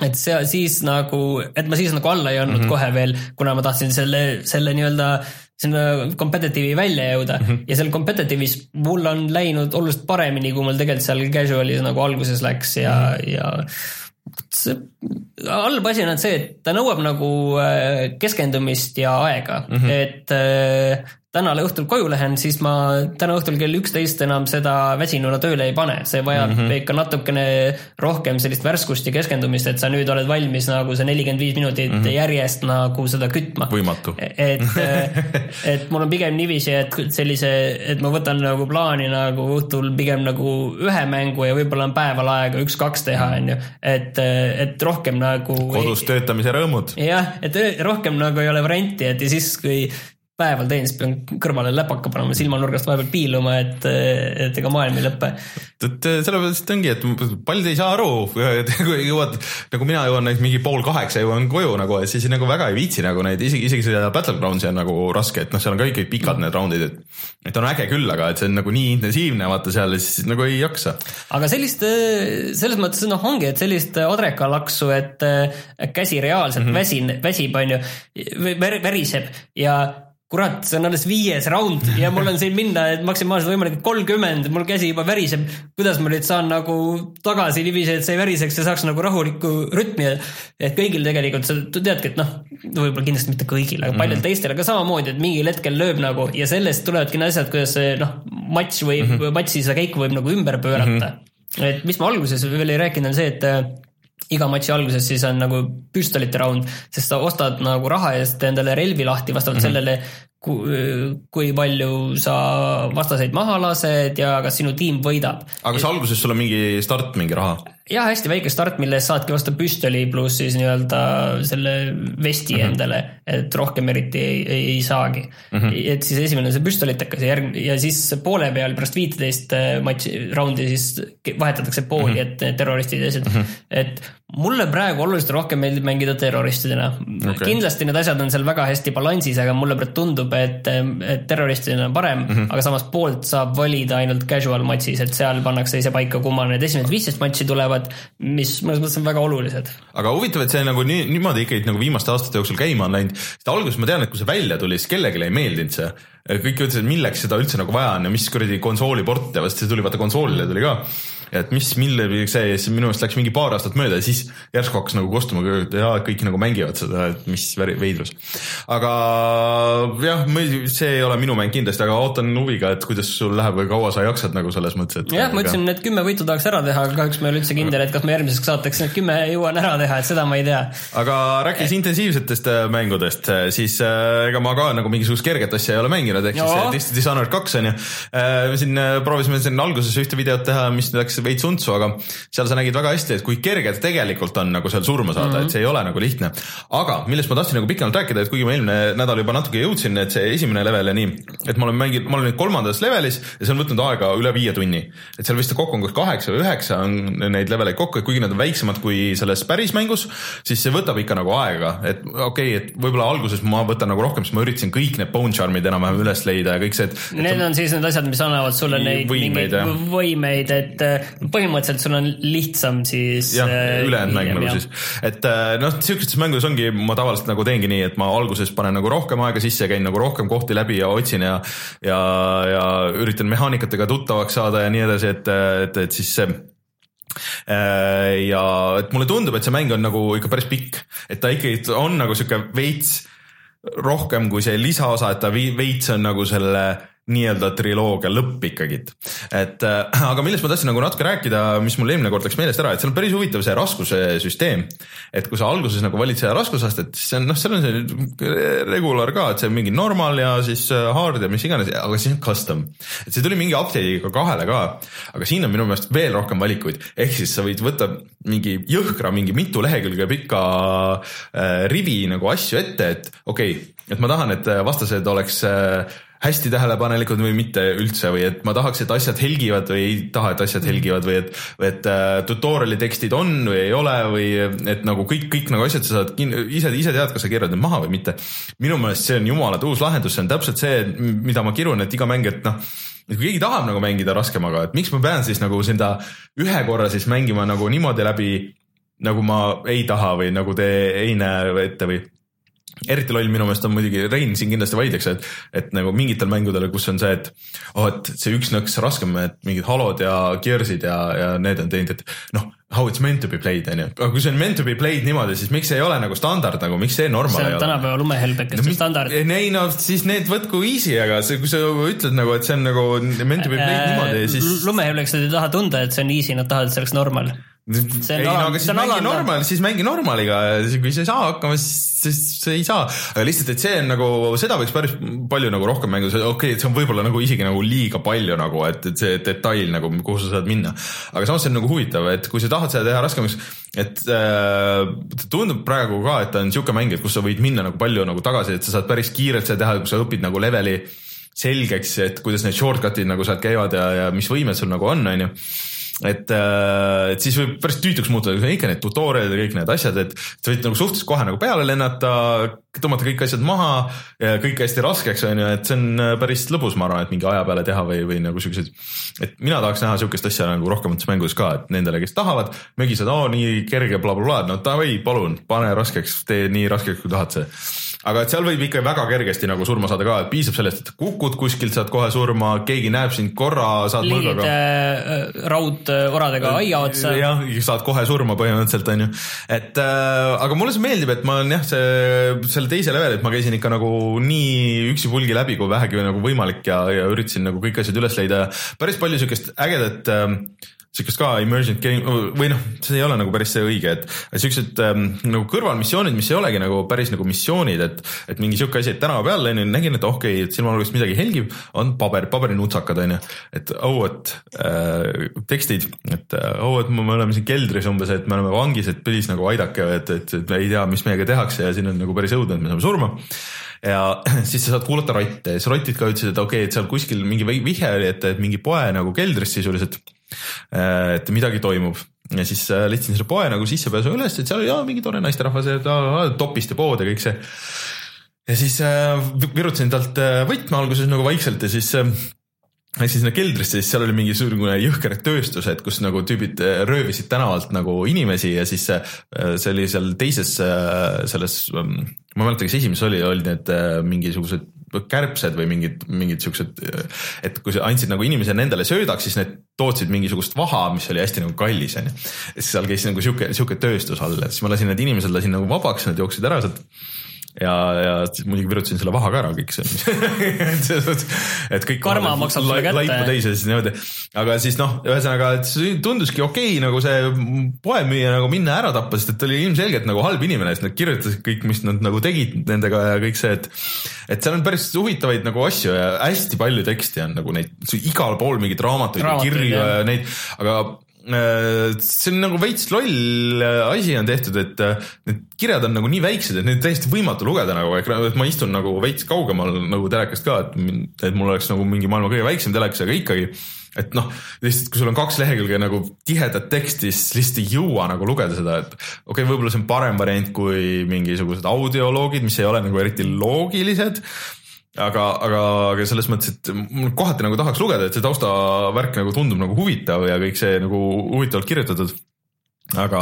Speaker 2: et see siis nagu, et ma siis nagu alla ei andnud mm -hmm. kohe veel, kuna ma tahtsin selle, selle nii-öelda sinna competitive'i välja jõuda mm -hmm. ja seal competitive'is mul on läinud oluliselt paremini, kui mul tegelikult seal casual'is nagu alguses läks ja mm, -hmm. ja see halb asi on see, et ta nõuab nagu äh, keskendumist ja aega mm, -hmm. et äh, täna õhtul koju lähen, siis ma täna õhtul kell üksteist enam seda väsinuna tööle ei pane, see vajab mm -hmm. ikka natukene rohkem sellist värskust ja keskendumist, et sa nüüd oled valmis nagu see nelikümmend viis minutit mm -hmm. järjest nagu seda kütma.
Speaker 1: võimatu.
Speaker 2: et, [laughs] et mul on pigem niiviisi, et sellise, et ma võtan nagu plaani nagu õhtul pigem nagu ühe mängu ja võib-olla on päeval aega üks-kaks teha, on ju, et, et rohkem nagu.
Speaker 1: kodus töötamise rõõmud.
Speaker 2: jah, et rohkem nagu ei ole varianti, et ja siis, kui päeval teen, siis pean kõrvale läpaka panema, silmanurgast vahepeal piiluma, et, et ega maailm ei lõpe.
Speaker 1: et sellepärast ongi, et paljud ei saa aru, [laughs] kui jõuad, nagu mina jõuan näiteks mingi pool kaheksa jõuan koju nagu, et siis nagu väga ei viitsi nagu neid, isegi, isegi seda Battlegroundsi on nagu raske, et noh, seal on ka ikkagi pikad need raundid, et. et on äge küll, aga et see on nagu nii intensiivne, vaata seal, siis nagu ei jaksa.
Speaker 2: aga sellist, selles mõttes noh, ongi, et sellist adrekalaksu, et käsi reaalselt mm -hmm. väsin, väsib, on ju, väriseb ja kurat, see on alles viies round ja mul on siin minna, et maksimaalselt võimalik kolmkümmend, mul käsi juba väriseb. kuidas ma nüüd saan nagu tagasi niiviisi, et see ei väriseks ja saaks nagu rahulikku rütmi. et kõigil tegelikult, sa teadki, et noh, võib-olla kindlasti mitte kõigil, aga paljudel mm -hmm. teistel, aga samamoodi, et mingil hetkel lööb nagu ja sellest tulevadki need asjad, kuidas see noh, matš võib mm, -hmm. matši seda käiku võib nagu ümber pöörata mm. -hmm. et mis ma alguses veel ei rääkinud, on see, et iga matši alguses siis on nagu püstolite round, sest sa ostad nagu raha eest endale relvi lahti vastavalt mm -hmm. sellele, kui palju sa vastaseid maha lased ja kas sinu tiim võidab.
Speaker 1: aga kas alguses sul on mingi start, mingi raha?
Speaker 2: jah, hästi väike start, mille eest saadki vastu püstoli pluss siis nii-öelda selle vesti mm -hmm. endale, et rohkem eriti ei, ei, ei saagi mm. -hmm. et siis esimene see püstolitekas ja järg- ja siis poole peal pärast viiteist äh, matši, raundi siis vahetatakse pooli mm, -hmm. et terroristid ja asjad mm, -hmm. et mulle praegu oluliselt rohkem meeldib mängida terroristidena okay.. kindlasti need asjad on seal väga hästi balansis, aga mulle tundub, et, et terroristidena on parem mm, -hmm. aga samas poolt saab valida ainult casual matšis, et seal pannakse ise paika, kumma need esimesed viisteist matši tulevad mis mõnes mõttes on väga olulised.
Speaker 1: aga huvitav, et see nagu nii, niimoodi ikkagi nagu viimaste aastate jooksul käima on läinud, sest alguses ma tean, et kui see välja tuli, siis kellelegi ei meeldinud see. kõik ütlesid, et milleks seda üldse nagu vaja on ja mis kuradi konsooliport ja vast see tuli vaata konsoolile tuli ka et mis, mille see, siis minu meelest läks mingi paar aastat mööda ja siis järsku hakkas nagu kostuma, et jaa, kõik nagu mängivad seda, et mis veidrus. aga jah, see ei ole minu mäng kindlasti, aga ootan huviga, et kuidas sul läheb või kaua sa jaksad nagu selles mõttes, et.
Speaker 2: jah, ma ütlesin, need kümme võitu tahaks ära teha, aga kahjuks ma ei ole üldse kindel, et kas ma järgmiseks saateks need kümme jõuan ära teha, et seda ma ei tea.
Speaker 1: aga rääkides intensiivsetest äh, mängudest, äh, siis äh, ega ma ka nagu mingisugust kerget asja ei ole mänginud, ehk siis Dishonored kaks on ju. me siin proovisime siin alguses ühte videot teha, mis läks veits untsu, aga seal sa nägid väga hästi, et kui kerge ta tegelikult on nagu seal surma saada mm, -hmm. et see ei ole nagu lihtne. aga millest ma tahtsin nagu pikemalt rääkida, et kuigi ma eelmine nädal juba natuke jõudsin, et see esimene level ja nii, et ma olen mänginud, ma olen nüüd kolmandas levelis ja see on võtnud aega üle viie tunni. et seal vist kokku on kas kaheksa või üheksa on neid leveleid kokku, et kuigi nad on väiksemad kui selles päris mängus, siis see võtab ikka nagu aega, et okei okay,, et võib-olla alguses ma võtan nagu rohkem, sest ma üritasin kõik need bone charm'id enam-vähem üles leida ja kõik see, et.
Speaker 2: Need on siis need asjad, mis annavad sulle neid võimeid, võimeid, et põhimõtteliselt sul on lihtsam siis.
Speaker 1: jah, äh, ülejäänud mäng nagu siis, et äh, noh, sihukestes mängudes ongi, ma tavaliselt nagu teengi nii, et ma alguses panen nagu rohkem aega sisse, käin nagu rohkem kohti läbi ja otsin ja, ja, ja üritan mehaanikatega tuttavaks saada ja nii edasi, et, et, et siis see äh, ja et mulle tundub, et see mäng on nagu ikka päris pikk, et ta ikkagi on nagu sihuke veits rohkem kui see lisaosa, et ta veits on nagu selle nii-öelda triloogia lõpp ikkagi. et äh, aga millest ma tahtsin nagu natuke rääkida, mis mul eelmine kord läks meelest ära, et seal on päris huvitav see raskuse süsteem. et kui sa alguses nagu valid seda raskusastet, siis see on noh, seal on see regular ka, et see on mingi normal ja siis äh, hard ja mis iganes, aga siis on custom. et see tuli mingi update'iga kahele ka, aga siin on minu meelest veel rohkem valikuid, ehk siis sa võid võtta mingi jõhkra, mingi mitu lehekülge pika äh, rivi nagu asju ette, et okei okay,, et ma tahan, et vastased oleks äh, hästi tähelepanelikud või mitte üldse või et ma tahaks, et asjad helgivad või ei taha, et asjad helgivad või et, või et äh, tutorial'i tekstid on või ei ole või et nagu kõik, kõik nagu asjad sa saad ise, ise tead, kas sa keerad need maha või mitte. minu meelest see on jumala uus lahendus, see on täpselt see, mida ma kirun, et iga mäng, et noh et kui keegi tahab nagu mängida raskemaga, et miks ma pean siis nagu seda ühe korra siis mängima nagu niimoodi läbi, nagu ma ei taha või nagu te ei näe ette või eriti loll minu meelest on muidugi, Rein siin kindlasti vaidleks, et, et nagu mingitel mängudel, kus on see, et oh, et see üks nõks raskem, et mingid Halod ja Gears'id ja, ja need on teinud, et noh, how it's meant to be played on ju, aga kui see on meant to be played niimoodi, siis miks see ei ole nagu standard nagu, miks see normal
Speaker 2: see ei ole? tänapäeva lumehelbekeste no, standard.
Speaker 1: ei no siis need võtku easy, aga see, kui sa ütled nagu, et see on nagu meant to be played äh, niimoodi, siis.
Speaker 2: lumehelbekesed ei taha tunda, et see on easy, nad tahavad, et see oleks normal
Speaker 1: ei no aga siis mängi normal, siis mängi normaliga, kui sa ei saa hakkama, siis, siis sa ei saa. aga lihtsalt, et see on nagu, seda võiks päris palju nagu rohkem mängida, okei okay,, see on võib-olla nagu isegi nagu liiga palju nagu, et, et see detail nagu, kuhu sa saad minna. aga samas see on nagu huvitav, et kui sa tahad seda teha raskemaks, et äh, tundub praegu ka, et ta on sihuke mäng, et kus sa võid minna nagu palju nagu tagasi, et sa saad päris kiirelt seda teha, kui sa õpid nagu leveli selgeks, et kuidas need shortcut'id nagu sealt käivad ja, ja mis võimed sul nagu on, on ju et, äh, et siis võib päris tüütuks muutuda, ikka need tutorial'id ja kõik need asjad, et sa võid nagu suhteliselt kohe nagu peale lennata, tõmmata kõik asjad maha kõik hästi raskeks on ju, et see on äh, päris lõbus, ma arvan, et mingi aja peale teha või, või nagu siukseid. et mina tahaks näha siukest asja nagu rohkemates mängudes ka, et nendele, kes tahavad, mögised, oo nii kerge blablabla bla, bla, no davai, palun, pane raskeks, tee nii raskeks, kui tahad see aga et seal võib ikka väga kergesti nagu surma saada ka, et piisab sellest, et kukud kuskilt, saad kohe surma, keegi näeb sind korra, saad
Speaker 2: mõõgaga äh,. raudoradega äh, aia otsa.
Speaker 1: jah, saad kohe surma põhimõtteliselt on ju, et äh, aga mulle see meeldib, et ma olen jah, see selle teise leveli, et ma käisin ikka nagu nii üksipulgi läbi, kui vähegi nagu võimalik ja, ja üritasin nagu kõik asjad üles leida. päris palju siukest ägedat äh, sihukest ka emergent game või noh, see ei ole nagu päris see õige, et siuksed ähm, nagu kõrvalmissioonid, mis ei olegi nagu päris nagu missioonid, et, et mingi sihuke asi, et tänava peal on ju, nägin, et okei okay,, et silmavalgust midagi helgib, on paber, paberinutsakad on ju. et oh, et äh, tekstid, et oh, et me oleme siin keldris umbes, et me oleme vangis, et please nagu aidake, et, et, et ei tea, mis meiega tehakse ja siin on nagu päris õudne, et me saame surma ja [clears throat] siis sa saad kuulata rotte ja siis rotid ka ütlesid, et okei okay,, et seal kuskil mingi vihje oli, et, et mingi poe nagu keldris sisuliselt Äh, et midagi toimub ja siis äh, leidsin selle poe nagu sissepääsu üles, et seal oli jaa, mingi tore naisterahvas ja topist ja pood ja kõik see. ja siis äh, virutasin talt võtme alguses nagu vaikselt ja siis läksin sinna keldrisse, siis seal oli mingisugune jõhker tööstus, et kus nagu tüübid röövisid tänavalt nagu inimesi ja siis see oli seal teises selles, ähm, ma ei mäleta, kas esimeses oli, olid need mingisugused kärbsed või mingid, mingid siuksed, et kui sa andsid nagu inimesele nendele söödaks, siis need tootsid mingisugust vaha, mis oli hästi nagu kallis onju. siis seal käis nagu sihuke, sihuke tööstus all, et siis ma lasin need inimesed lasin nagu vabaks, nad jooksid ära sealt ja, ja muidugi virutasin selle vaha ka ära kõik see [laughs] et kõik.
Speaker 2: karma maksab sulle kätte.
Speaker 1: laipu täis ja siis niimoodi, aga siis noh, ühesõnaga, tunduski okei okay, nagu see poemüüja nagu minna ära tappa, sest et ta oli ilmselgelt nagu halb inimene, sest nad kirjutasid kõik, mis nad nagu tegid nendega ja kõik see, et. et seal on päris huvitavaid nagu asju ja hästi palju teksti on nagu neid, igal pool mingeid raamatuid ja kirju ja neid, aga see on nagu veits loll äh, asi on tehtud, et äh, need kirjad on nagu nii väiksed, et neid täiesti võimatu lugeda nagu, et ma istun nagu veits kaugemal nagu telekast ka, et, et mul oleks nagu mingi maailma kõige väiksem telekas, aga ikkagi et noh, lihtsalt kui sul on kaks lehekülge nagu tihedat teksti, siis lihtsalt ei jõua nagu lugeda seda, et okei okay,, võib-olla see on parem variant kui mingisugused audioloogid, mis ei ole nagu eriti loogilised aga, aga, aga selles mõttes, et kohati nagu tahaks lugeda, et see taustavärk nagu tundub nagu huvitav ja kõik see nagu huvitavalt kirjutatud aga,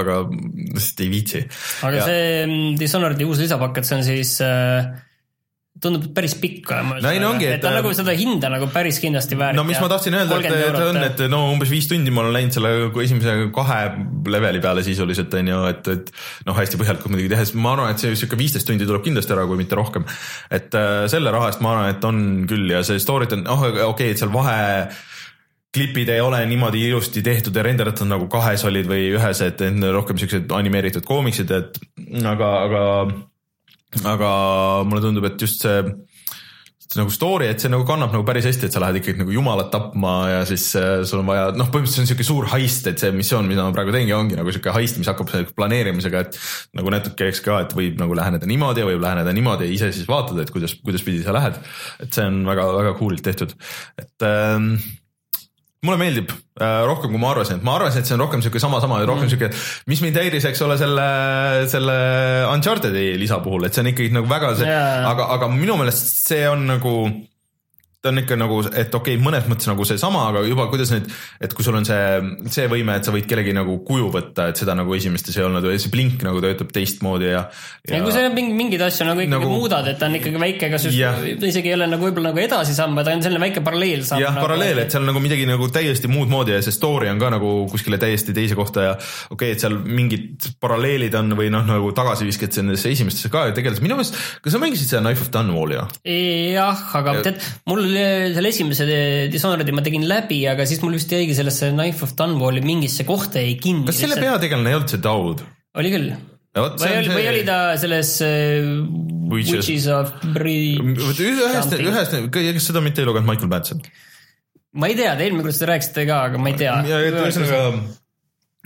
Speaker 1: aga lihtsalt ei viitsi.
Speaker 2: aga ja. see Dishonored'i uus lisapakk, et see on siis äh, tundub päris pikk olema.
Speaker 1: no ei no ongi,
Speaker 2: et, et ta nagu seda hinda nagu päris kindlasti väärt.
Speaker 1: no mis ma tahtsin öelda, et, et on, et no umbes viis tundi ma olen läinud selle esimese kahe leveli peale sisuliselt on ju, et, et noh, hästi põhjalikult muidugi tehes, ma arvan, et see sihuke viisteist tundi tuleb kindlasti ära, kui mitte rohkem. et äh, selle raha eest ma arvan, et on küll ja see story't on, oh okei okay,, et seal vahe klipid ei ole niimoodi ilusti tehtud ja renderdatud nagu kahes olid või ühes, et rohkem siuksed animeeritud koomiksid, et aga, aga aga mulle tundub, et just see nagu story, et see nagu kannab nagu päris hästi, et sa lähed ikkagi nagu jumalat tapma ja siis äh, sul on vaja, noh, põhimõtteliselt see on sihuke suur heist, et see missioon, mida ma praegu teengi, ongi nagu sihuke heist, mis hakkab planeerimisega, et nagu natuke eks ka, et võib nagu läheneda niimoodi ja võib läheneda niimoodi ja ise siis vaatad, et kuidas, kuidas pidi sa lähed. et see on väga-väga cool'ilt tehtud, et ähm, mulle meeldib äh, rohkem, kui ma arvasin, et ma arvasin, et see on rohkem sihuke sama-sama rohkem mm. sihuke, mis mind häiris, eks ole, selle, selle Uncharted'i lisa puhul, et see on ikkagi nagu väga see yeah., aga, aga minu meelest see on nagu ta on ikka nagu, et okei okay,, mõnes mõttes nagu seesama, aga juba kuidas nüüd, et kui sul on see, see võime, et sa võid kellegi nagu kuju võtta, et seda nagu esimestes ei olnud või see blink nagu töötab teistmoodi ja,
Speaker 2: ja. ja kui sa mingi, mingeid asju nagu ikkagi nagu, muudad, et ta on ikkagi väike, kas just yeah. isegi ei ole nagu võib-olla nagu edasisamm, ta on selline väike paralleelsamm.
Speaker 1: jah
Speaker 2: nagu,,
Speaker 1: paralleel, et seal nagu midagi nagu täiesti muud moodi ja see story on ka nagu kuskile täiesti teise kohta ja okei okay,, et seal mingid paralleelid on või noh, nagu tagasivisked sellesse esimestesse ka tegelased, minu meelest, kas sa mängisid seda Knife of Dunwalli või?
Speaker 2: jah, aga ja. tead, mul selle esimese Dishonored'i ma tegin läbi, aga siis mul vist jäigi sellesse Knife of Dunwalli mingisse kohta jäi kinni.
Speaker 1: kas selle peategelane ei olnud see Daud?
Speaker 2: oli küll. või oli, või oli ta selles uh, Witches, Witches of Bri-.
Speaker 1: ühest, ühest, kas seda mitte ei lugenud Michael Madsen?
Speaker 2: ma ei tea, te eelmine kord seda rääkisite ka, aga ma ei tea.
Speaker 1: ühesõnaga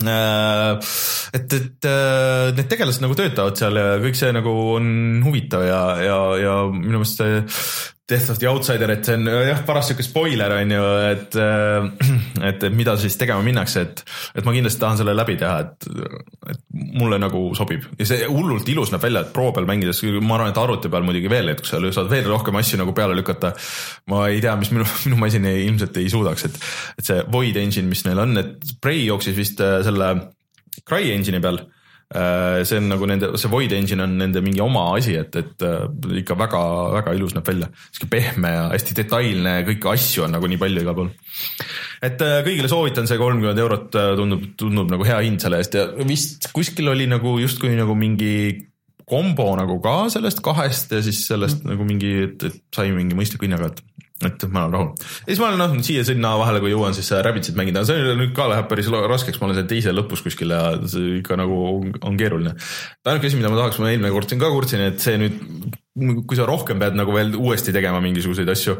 Speaker 1: äh, et, et äh, need tegelased nagu töötavad seal ja kõik see nagu on huvitav ja, ja, ja minu meelest see Death of the Outsider, et see on jah, paras sihuke spoiler on ju, et, äh, et, [clears throat] et mida siis tegema minnakse, et, et ma kindlasti tahan selle läbi teha, et, et mulle nagu sobib ja see hullult ilus näeb välja, et pro peal mängides, ma arvan, et arvuti peal muidugi veel, et kui sa saad veel rohkem asju nagu peale lükata. ma ei tea, mis minu, [laughs] minu masin ei, ilmselt ei suudaks, et, et see Void engine, mis neil on, et Prey jooksis vist äh, selle Cry engine'i peal Äh, see on nagu nende, see Void Engine on nende mingi oma asi, et, et äh, ikka väga-väga ilus näeb välja. sihuke pehme ja hästi detailne, kõiki asju on nagu nii palju igal pool. et äh, kõigile soovitan see kolmkümmend eurot tundub, tundub nagu hea hind selle eest ja vist kuskil oli nagu justkui nagu mingi kombo nagu ka sellest kahest ja siis sellest mm. nagu mingi, et sai mingi mõistliku hinnaga, et et ma olen rahul. ja siis ma olen noh, siia-sinna vahele, kui jõuan, siis Rabbitsit mängida, see nüüd ka läheb päris raskeks, ma olen seal teise lõpus kuskil ja see ikka nagu on keeruline. ainuke asi, mida ma tahaks, ma eelmine kord siin ka kurtsin, et see nüüd, kui sa rohkem pead nagu veel uuesti tegema mingisuguseid asju.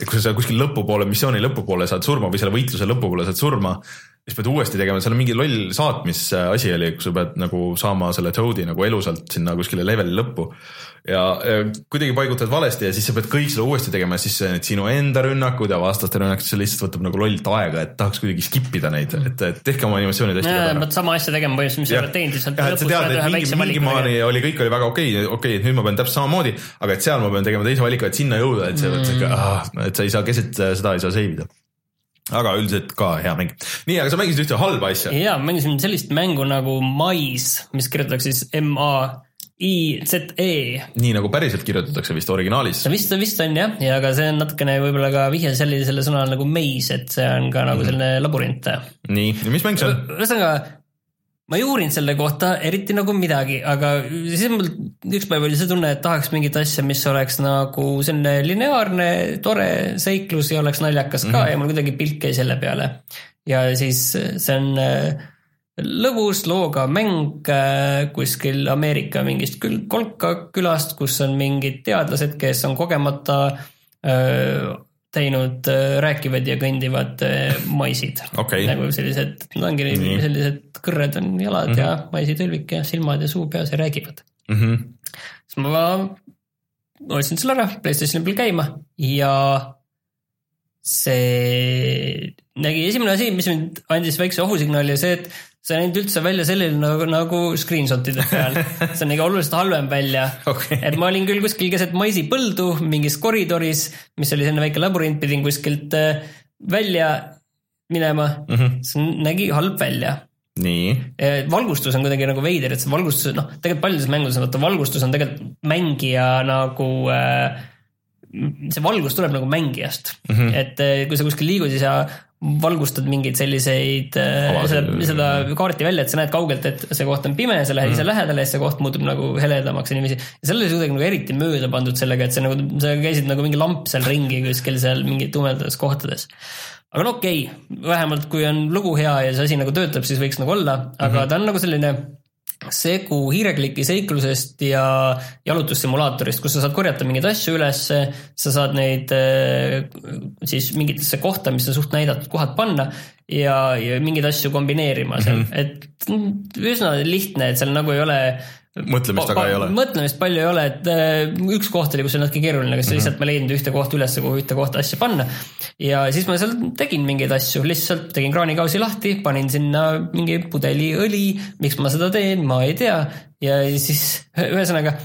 Speaker 1: et kui sa kuskil lõpupoole, missiooni lõpupoole saad surma või selle võitluse lõpupoole saad surma siis pead uuesti tegema, seal on mingi loll saatmisasi oli, kus sa pead nagu saama selle Toad'i nagu elusalt sinna kuskile leveli lõppu ja, ja kuidagi paigutad valesti ja siis sa pead kõik selle uuesti tegema ja siis need sinu enda rünnakud ja vastaste rünnakud, see lihtsalt võtab nagu lollt aega, et tahaks kuidagi skip ida neid, et, et tehke oma animatsioonid hästi.
Speaker 2: pead sama asja tegema põhimõtteliselt, mis sa oled teinud, lihtsalt
Speaker 1: lõpus tead ühe väikse valiku. mingi oli, kõik oli väga okei okay,, okei okay,, et nüüd ma pean täpselt samamoodi, aga et seal ma pean tegema teise valiku, et sinna jõuda, et see mm., et sa ei saa keset seda ei saa save ida aga üldiselt ka hea mäng. nii, aga sa mängisid ühte halba asja.
Speaker 2: ja, mängisin sellist mängu nagu Mais, mis kirjutatakse siis M A I-Z-E.
Speaker 1: nii nagu päriselt kirjutatakse vist originaalis
Speaker 2: vist, vist on jah, ja aga see on natukene võib-olla ka vihje sellisele sõnale nagu maze, et see on ka nagu selline labürint.
Speaker 1: nii, ja mis mäng see on?
Speaker 2: ühesõnaga, ma ei uurinud selle kohta eriti nagu midagi, aga siis mul üks päev oli see tunne, et tahaks mingit asja, mis oleks nagu selline lineaarne, tore seiklus ja oleks naljakas ka mm -hmm. ja mul kuidagi pilk jäi selle peale. ja siis see on äh, lõbus looga mäng äh, kuskil Ameerika mingist kül-, kolkakülast, kus on mingid teadlased, kes on kogemata öö, teinud äh, rääkivad ja kõndivad äh, maisid
Speaker 1: Okei.
Speaker 2: nagu sellised, no ongi
Speaker 1: Nii.
Speaker 2: sellised kõrred on jalad mm -hmm. ja maisitõlvik ja silmad ja suu peas ja räägivad.
Speaker 1: Mhm.
Speaker 2: siis ma ostsin selle ära Playstationi peal käima ja see nägi esimene asi, mis mind andis väikse ohusignaali, see, et see näinud üldse välja selline nagu, nagu screenshot'ide peal. see nägi oluliselt halvem välja
Speaker 1: Okei.
Speaker 2: et ma olin küll kuskil keset maisipõldu mingis koridoris, mis oli selline väike labürint, pidin kuskilt äh, välja minema mm. -hmm. see nägi halb välja.
Speaker 1: nii,
Speaker 2: valgustus on kuidagi nagu veider, et see valgustus, noh, tegelikult paljudes mängudes on vaata valgustus on tegelikult mängija nagu äh, see valgus tuleb nagu mängijast mm, -hmm. et äh, kui sa kuskil liigud, siis sa valgustad mingeid selliseid äh, seda, seda kaarti välja, et sa näed kaugelt, et see koht on pime, sa lähed ise lähedale ja siis see koht muutub nagu heledamaks ja niiviisi. ja seal oli kuidagi nagu eriti mööda pandud sellega, et see nagu, sa käisid nagu mingi lamp seal ringi kuskil seal mingi tumedates kohtades. aga no okei okay,, vähemalt kui on lugu hea ja see asi nagu töötab, siis võiks nagu olla, aga mm -hmm. ta on nagu selline segu hiirekliki seiklusest ja jalutussimulaatorist, kus sa saad korjata mingeid asju üles, sa saad neid eh, siis mingitesse kohta, mis on suht näidatud kohad panna ja, ja mingeid asju kombineerima seal mm, -hmm. et üsna lihtne, et seal nagu ei ole
Speaker 1: mõtlemist väga ei ole.
Speaker 2: mõtlemist palju ei ole, et äh, üks koht oli, kus oli natuke keeruline, kas mm -hmm. lihtsalt ma leidnud ühte kohta üles, kuhu ühte kohta asja panna. ja siis ma seal tegin mingeid asju, lihtsalt tegin kraanikausi lahti, panin sinna mingi pudeli õli, miks ma seda teen, ma ei tea. ja siis [laughs] ühesõnaga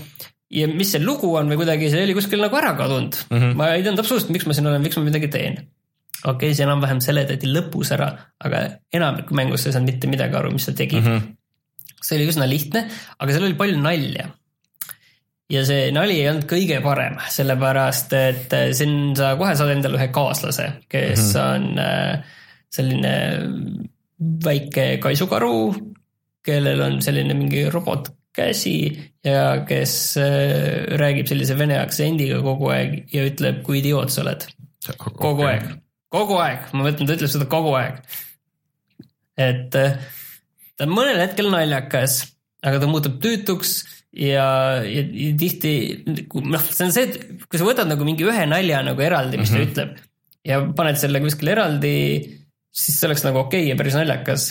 Speaker 2: ja mis see lugu on või kuidagi, see oli kuskil nagu ära kadunud mm. -hmm. ma ei teadnud absoluutselt, miks ma siin olen, miks ma midagi teen. okei okay,, see enam-vähem seletati lõpus ära, aga enamik mängust ei saanud mitte midagi aru, mis sa tegid mm. -hmm see oli üsna lihtne, aga seal oli palju nalja. ja see nali ei olnud kõige parem, sellepärast et äh, siin sa kohe saad endale ühe kaaslase, kes mm -hmm. on äh, selline väike kaisukaru, kellel on selline mingi robotkäsi ja kes äh, räägib sellise vene aktsendiga kogu aeg ja ütleb, kui idioot sa oled. kogu okay. aeg, kogu aeg, ma mõtlen, ta ütleb seda kogu aeg. et äh, ta on mõnel hetkel naljakas, aga ta muutub tüütuks ja, ja, ja tihti noh, see on see, et kui sa võtad nagu mingi ühe nalja nagu eraldi, mis mm -hmm. ta ütleb ja paned selle kuskile eraldi, siis see oleks nagu okei okay ja päris naljakas.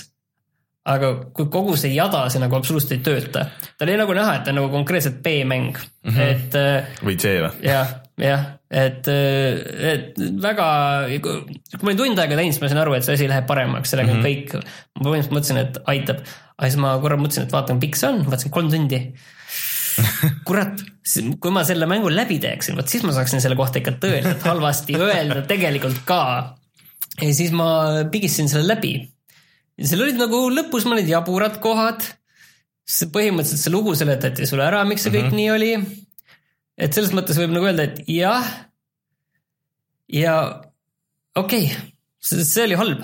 Speaker 2: aga kui kogu see jada, see nagu absoluutselt ei tööta, tal oli nagu näha, et ta on nagu konkreetselt B-mäng mm, -hmm. et äh,
Speaker 1: või C või?
Speaker 2: jah, jah, et, et väga, kui ma olin tund aega teinud, siis ma sain aru, et see asi läheb paremaks, sellega on mm -hmm. kõik. ma põhimõtteliselt mõtlesin, et aitab, aga siis ma korra mõtlesin, et vaatan, pikk see on, vaatasin kolm tundi. [laughs] kurat, kui ma selle mängu läbi teeksin, vot siis ma saaksin selle kohta ikka tõeliselt halvasti öelda tegelikult ka. ja siis ma pigistasin selle läbi. ja seal olid nagu lõpus mõned jaburad kohad. põhimõtteliselt see lugu seletati sulle ära, miks see kõik mm -hmm. nii oli et selles mõttes võib nagu öelda, et jah. ja okei okay,, see oli halb,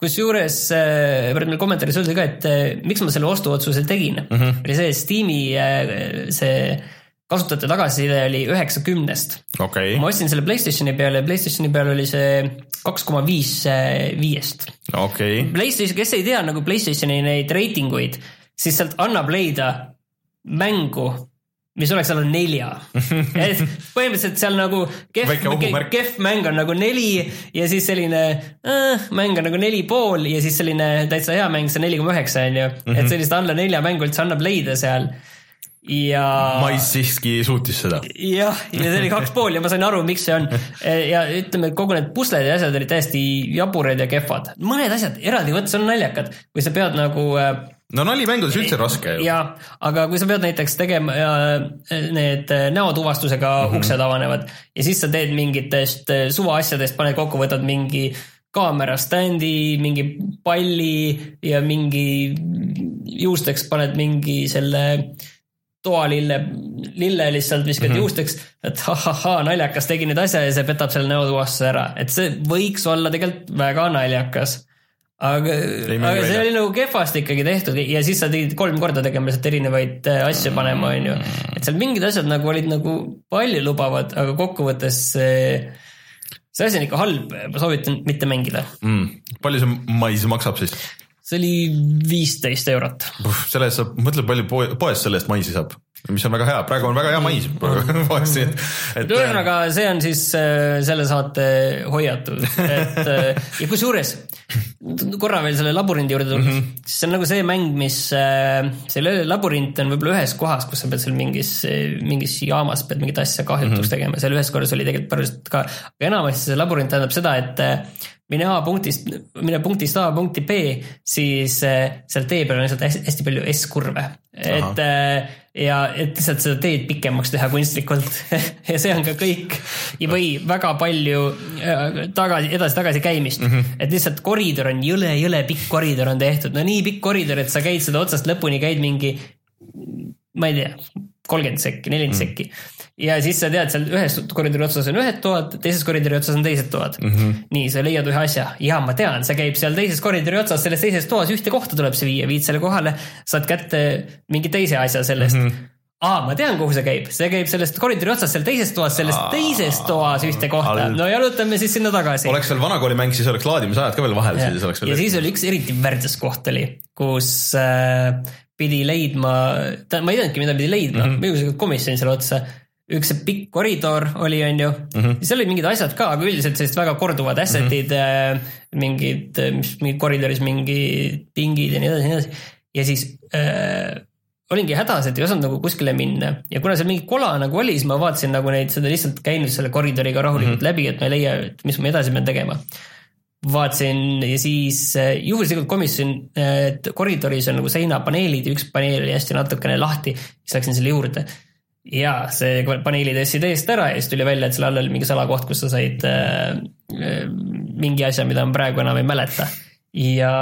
Speaker 2: kusjuures äh, meil kommentaaris öeldi ka, et äh, miks ma selle ostuotsuse tegin mm, -hmm. oli see Steam'i äh, see kasutajate tagasiside oli üheksa kümnest.
Speaker 1: okei
Speaker 2: ma, ostsin selle Playstationi peale ja Playstationi peal oli see kaks koma viis viiest.
Speaker 1: okei,
Speaker 2: Playstation, kes ei tea nagu Playstationi neid reitinguid, siis sealt annab leida mängu, mis oleks alla nelja. [laughs] põhimõtteliselt seal nagu kehv kehv mäng on nagu neli ja siis selline äh, mäng on nagu neli pool ja siis selline täitsa hea mäng, see neli koma üheksa on ju. et sellist alla nelja mängu üldse annab leida seal. ja.
Speaker 1: Mais siiski suutis seda.
Speaker 2: jah, ja see oli kaks [laughs] pool ja ma sain aru, miks see on. [laughs] ja ütleme, kogu need pusled ja asjad olid täiesti jaburad ja kehvad. mõned asjad eraldi võttes on naljakad, kui sa pead nagu äh,
Speaker 1: no nalimängudes üldse raske ju.
Speaker 2: ja, aga kui sa pead näiteks tegema äh, need äh, näotuvastusega mm -hmm. uksed avanevad ja siis sa teed mingitest äh, suvaasjadest, paned kokku, võtad mingi kaamera standi, mingi palli ja mingi juusteks paned mingi selle toalille, lille lihtsalt viskad mm -hmm. juusteks, et ahahhaa, naljakas, tegin nüüd asja ja see petab selle näotuvastuse ära, et see võiks olla tegelikult väga naljakas. aga, aga see oli nagu kehvasti ikkagi tehtud ja siis sa pidid kolm korda tegema lihtsalt erinevaid äh, asju panema, on ju. et seal mingid asjad nagu olid nagu paljulubavad, aga kokkuvõttes see, see asi on ikka halb, ma soovitan mitte mängida.
Speaker 1: mm.. palju see mais maksab siis?
Speaker 2: See oli viisteist eurot.
Speaker 1: selle eest saab, mõtle palju poe- poest selle eest maisi saab, mis on väga hea, praegu on väga hea mais poes, nii et,
Speaker 2: ühesõnaga, see on siis äh, selle saate hoiatus, et äh, [laughs] ja kusjuures korra veel selle labürindi juurde tulles. Mm, -hmm. siis see on nagu see mäng, mis, selle labürint on võib-olla ühes kohas, kus sa pead seal mingis, mingis jaamas pead mingit asja kahjutuks mm -hmm. tegema, seal ühes korras oli tegelikult päriselt ka, aga enamasti see labürint tähendab seda, et äh, mine A punktist, mine punktist A punkti B, siis äh, seal tee peal on lihtsalt hästi, hästi palju S-kurve. et äh, ja et lihtsalt seda teed pikemaks teha kunstlikult [laughs] ja see on ka kõik. või väga palju äh, tagasi, edasi-tagasi käimist mm, -hmm. et lihtsalt koridor on jõle, jõle pikk koridor on tehtud, no nii pikk koridor, et sa käid seda otsast lõpuni, käid mingi, ma ei tea, kolmkümmend sekki, nelikümmend mm. sekki. Ja siis sa tead, seal ühes koridori otsas on ühed toad, teises koridori otsas on teised toad mm. -hmm. nii, sa leiad ühe asja ja ma tean, see käib seal teises koridori otsas, selles teises toas ühte kohta tuleb see viia, viid selle kohale, saad kätte mingi teise asja sellest mm. -hmm aa, ma tean, kuhu see käib, see käib sellest koridori otsast seal teises toas, selles teises toas ühte kohta, no jalutame siis sinna tagasi.
Speaker 1: oleks veel vanakoolimäng, siis oleks laadimisajad ka veel vahel, siis oleks veel.
Speaker 2: ja siis oli üks eriti värdjas koht oli, kus äh, pidi leidma, ma ei teadnudki, mida pidi leidma mm, -hmm. mingisugune komisjon selle otsa. Üks see pikk koridor oli, on ju mm, -hmm. seal olid mingid asjad ka, aga üldiselt sellised väga korduvad asset'id mm, -hmm. mingid, mis mingi koridoris mingi pingid ja nii edasi, nii edasi. ja siis äh, olingi hädas, et ei osanud nagu kuskile minna ja kuna seal mingi kola nagu oli, siis ma vaatasin nagu neid, seda lihtsalt käinud selle koridoriga rahulikult mm -hmm. läbi, et ma ei leia, et mis ma edasi pean tegema vaatasin ja siis äh, juhuslikult komisjon, et koridoris on nagu seinapaneelid ja üks paneel oli hästi natukene lahti, siis läksin selle juurde. Ja see paneeli tõstsid eest ära ja siis tuli välja, et selle all oli mingi salakoht, kus sa said äh, äh, mingi asja, mida ma praegu enam ei mäleta. ja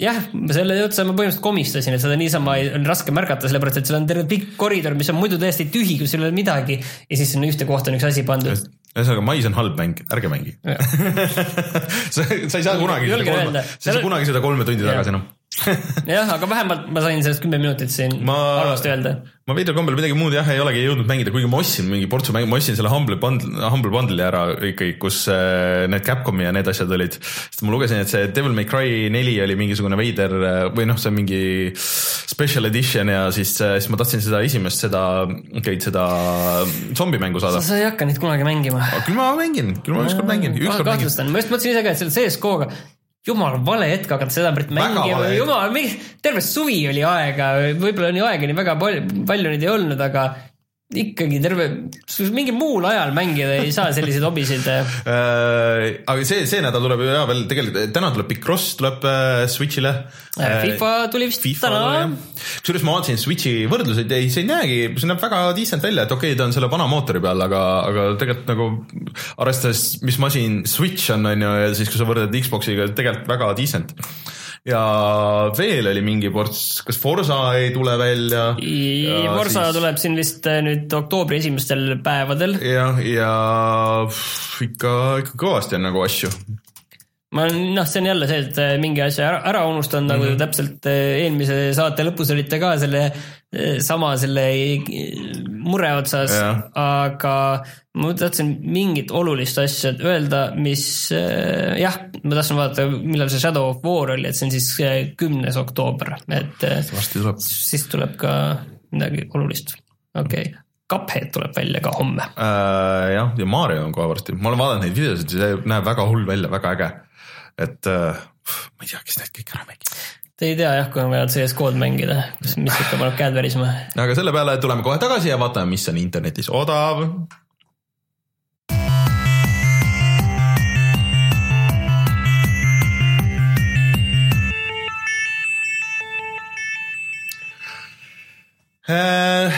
Speaker 2: jah, selle otsa ma põhimõtteliselt komistasin, et seda niisama on raske märgata, sellepärast et seal on terve pikk koridor, mis on muidu täiesti tühi, kus ei ole midagi ja siis sinna ühte kohta on üks asi pandud.
Speaker 1: ühesõnaga, mais on halb mäng, ärge mängi. [laughs] sa, sa ei saa kunagi, sa ei saa kunagi seda kolme tundi tagasi enam. [laughs]
Speaker 2: jah, aga vähemalt ma sain sellest kümme minutit siin
Speaker 1: Ma-
Speaker 2: halvasti öelda.
Speaker 1: ma veidral kombel midagi muud jah ei olegi jõudnud mängida, kuigi ma ostsin mingi portsu mänge, ma ostsin selle Humble Bundle, Humble Bundle'i ära ikkagi, kus äh, need Capcomi ja need asjad olid. sest ma lugesin, et see Devil May Cry neli oli mingisugune veider äh, või noh, see on mingi special edition ja siis, siis ma tahtsin seda esimest, seda, okei, seda zombimängu saada.
Speaker 2: sa ei hakka neid kunagi mängima.
Speaker 1: küll ma mängin, küll ma ükskord mängin,
Speaker 2: kahtlustan, ma just mõtlesin ise ka, et selle CSGO-ga jumal vale hetk hakata seda mängima. jumal, terve suvi oli aega, võib-olla nii aega nii väga palju, palju neid ei olnud, aga ikkagi terve, mingil muul ajal mängida ei saa selliseid hobisid.
Speaker 1: Äh, aga see, see nädal tuleb ju ja veel tegelikult, täna tuleb Picross tuleb äh, Switch'ile.
Speaker 2: FIFA tuli vist täna.
Speaker 1: kusjuures ma vaatasin Switch'i võrdluseid, ei, see ei näegi, see näeb väga decent välja, et okei okay,, ta on selle vana mootori peal, aga, aga tegelikult nagu arvestades, mis masin Switch on, on ju, ja siis, kui sa võrdled Xbox'iga, tegelikult väga decent. Ja veel oli mingi ports, kas Forsa ei tule välja?
Speaker 2: Forsa siis... tuleb siin vist äh, nüüd oktoobri esimestel päevadel.
Speaker 1: jah, ja ikka, ikka kõvasti on nagu asju.
Speaker 2: Ma olen, noh, see on jälle see, et äh, mingi asja ära, ära unustanud nagu mm -hmm. täpselt äh, eelmise saate lõpus olite ka selle äh, sama selle mure otsas, aga ma tahtsin mingit olulist asja öelda, mis jah, ma tahtsin vaadata, millal see Shadow of War oli, et see on siis kümnes oktoober, et
Speaker 1: tuleb.
Speaker 2: siis tuleb ka midagi olulist, okei okay.. Cuphead tuleb välja ka homme.
Speaker 1: äh,. jah, ja Mario on kohe varsti, ma olen vaadanud neid videosid, see näeb väga hull välja, väga äge. Et äh, ma ei tea, kes need kõik ära mängib.
Speaker 2: Te ei tea jah, kui on vaja CS-kood mängida, mis ikka paneb käed värisema
Speaker 1: aga selle peale tuleme kohe tagasi ja vaatame, mis on internetis odav. Äh,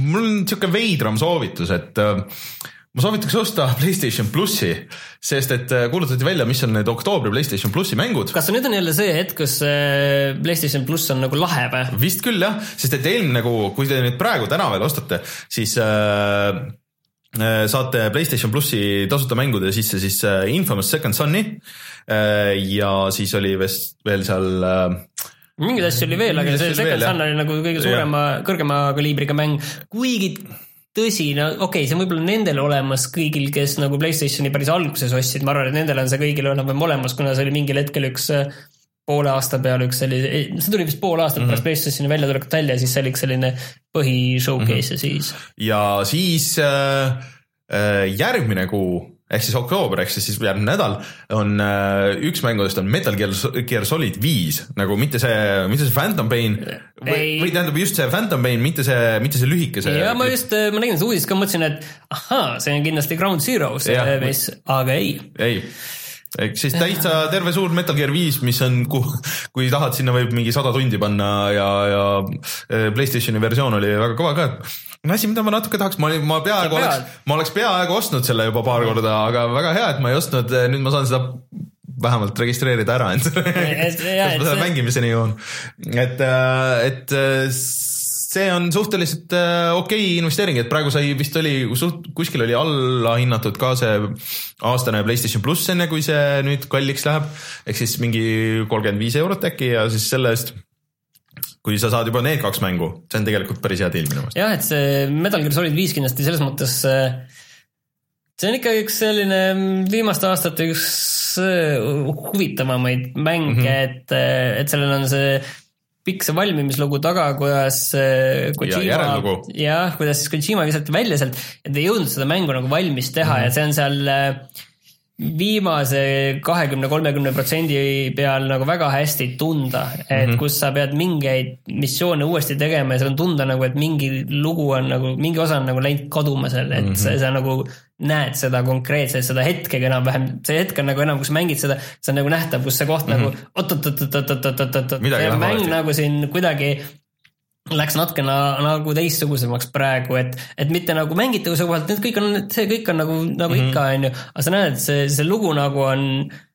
Speaker 1: mul on sihuke veidram soovitus, et äh, ma soovitaks osta [laughs] Playstation plussi, sest et äh, kuulutati välja, mis on need oktoobri Playstation plussi mängud.
Speaker 2: kas nüüd on jälle see hetk, kus äh, Playstation pluss on nagu lahe või?
Speaker 1: vist küll jah, sest et eelmine kuu, kui te nüüd praegu täna veel ostate, siis äh, äh saate Playstation plussi tasuta mängude sisse siis Infamous Second Son'i äh, ja siis oli vist veel seal äh,
Speaker 2: mingeid asju oli veel, aga see Second Son oli nagu kõige suurema, kõrgema kaliibriga mäng, kuigi tõsi, no okei okay,, see on võib-olla nendel olemas kõigil, kes nagu Playstationi päris alguses ostsid, ma arvan, et nendel on see kõigil enam-vähem olemas, kuna see oli mingil hetkel üks äh, poole aasta peale üks selline, see tuli vist pool aastat mm -hmm. pärast Playstationi väljatulekut välja, siis see oli üks selline põhi showcase mm -hmm. ja siis.
Speaker 1: ja siis äh, äh järgmine kuu ehk siis oktoober ehk siis järgmine nädal on äh, üks mängudest on Metal Gear, Gear Solid viis nagu mitte see, mitte see Phantom Pain või, või tähendab just see Phantom Pain, mitte see, mitte see lühikese.
Speaker 2: ja ma just, ma nägin seda uudist ka, mõtlesin, et ahaa, see on kindlasti Ground Zero see mees, aga ei.
Speaker 1: ei ehk siis täitsa terve suur Metal Gear viis, mis on, kui tahad, sinna võib mingi sada tundi panna ja, ja äh, Playstationi versioon oli väga kõva ka. Asi, mida ma natuke tahaks, ma ma peaaegu oleks, ma oleks peaaegu ostnud selle juba paar korda, aga väga hea, et ma ei ostnud, nüüd ma saan seda vähemalt registreerida ära endale [laughs] [laughs] et ma selle mängimiseni jõuan. et, äh, et äh, see on suhteliselt äh, okei okay investeering, et praegu sai, vist oli suht, kuskil oli allahinnatud ka see aastane Playstation pluss, enne kui see nüüd kalliks läheb. ehk siis mingi kolmkümmend viis eurot äkki ja siis selle eest kui sa saad juba need kaks mängu, see on tegelikult päris hea deal minu meelest.
Speaker 2: jah, et see Metal Gear Solid viis kindlasti selles mõttes, äh, see on ikka üks selline viimaste aastate üks äh, huvitavamaid mänge mm, -hmm. et, et sellel on see pikk see valmimislugu taga, kuidas Kojima,
Speaker 1: ja,
Speaker 2: jah, kuidas siis Kojima visati välja sealt, et ei jõudnud seda mängu nagu valmis teha mm -hmm. ja see on seal viimase kahekümne, kolmekümne protsendi peal nagu väga hästi tunda, et mm -hmm. kus sa pead mingeid missioone uuesti tegema ja seal on tunda nagu, et mingi lugu on nagu, mingi osa on nagu läinud kaduma seal, et mm -hmm. sa, sa nagu näed seda konkreetselt, seda hetkega enam-vähem, see hetk on nagu enam, kus mängid seda, see on nagu nähtav, kus see koht mm -hmm. nagu oot-oot-oot-oot-oot-oot-oot, see mäng nagu siin kuidagi läks natuke na, nagu teistsugusemaks praegu, et, et mitte nagu mängitavuse kohalt, need kõik on, see kõik on nagu, nagu mm -hmm. ikka, on ju, aga sa näed, et see, see lugu nagu on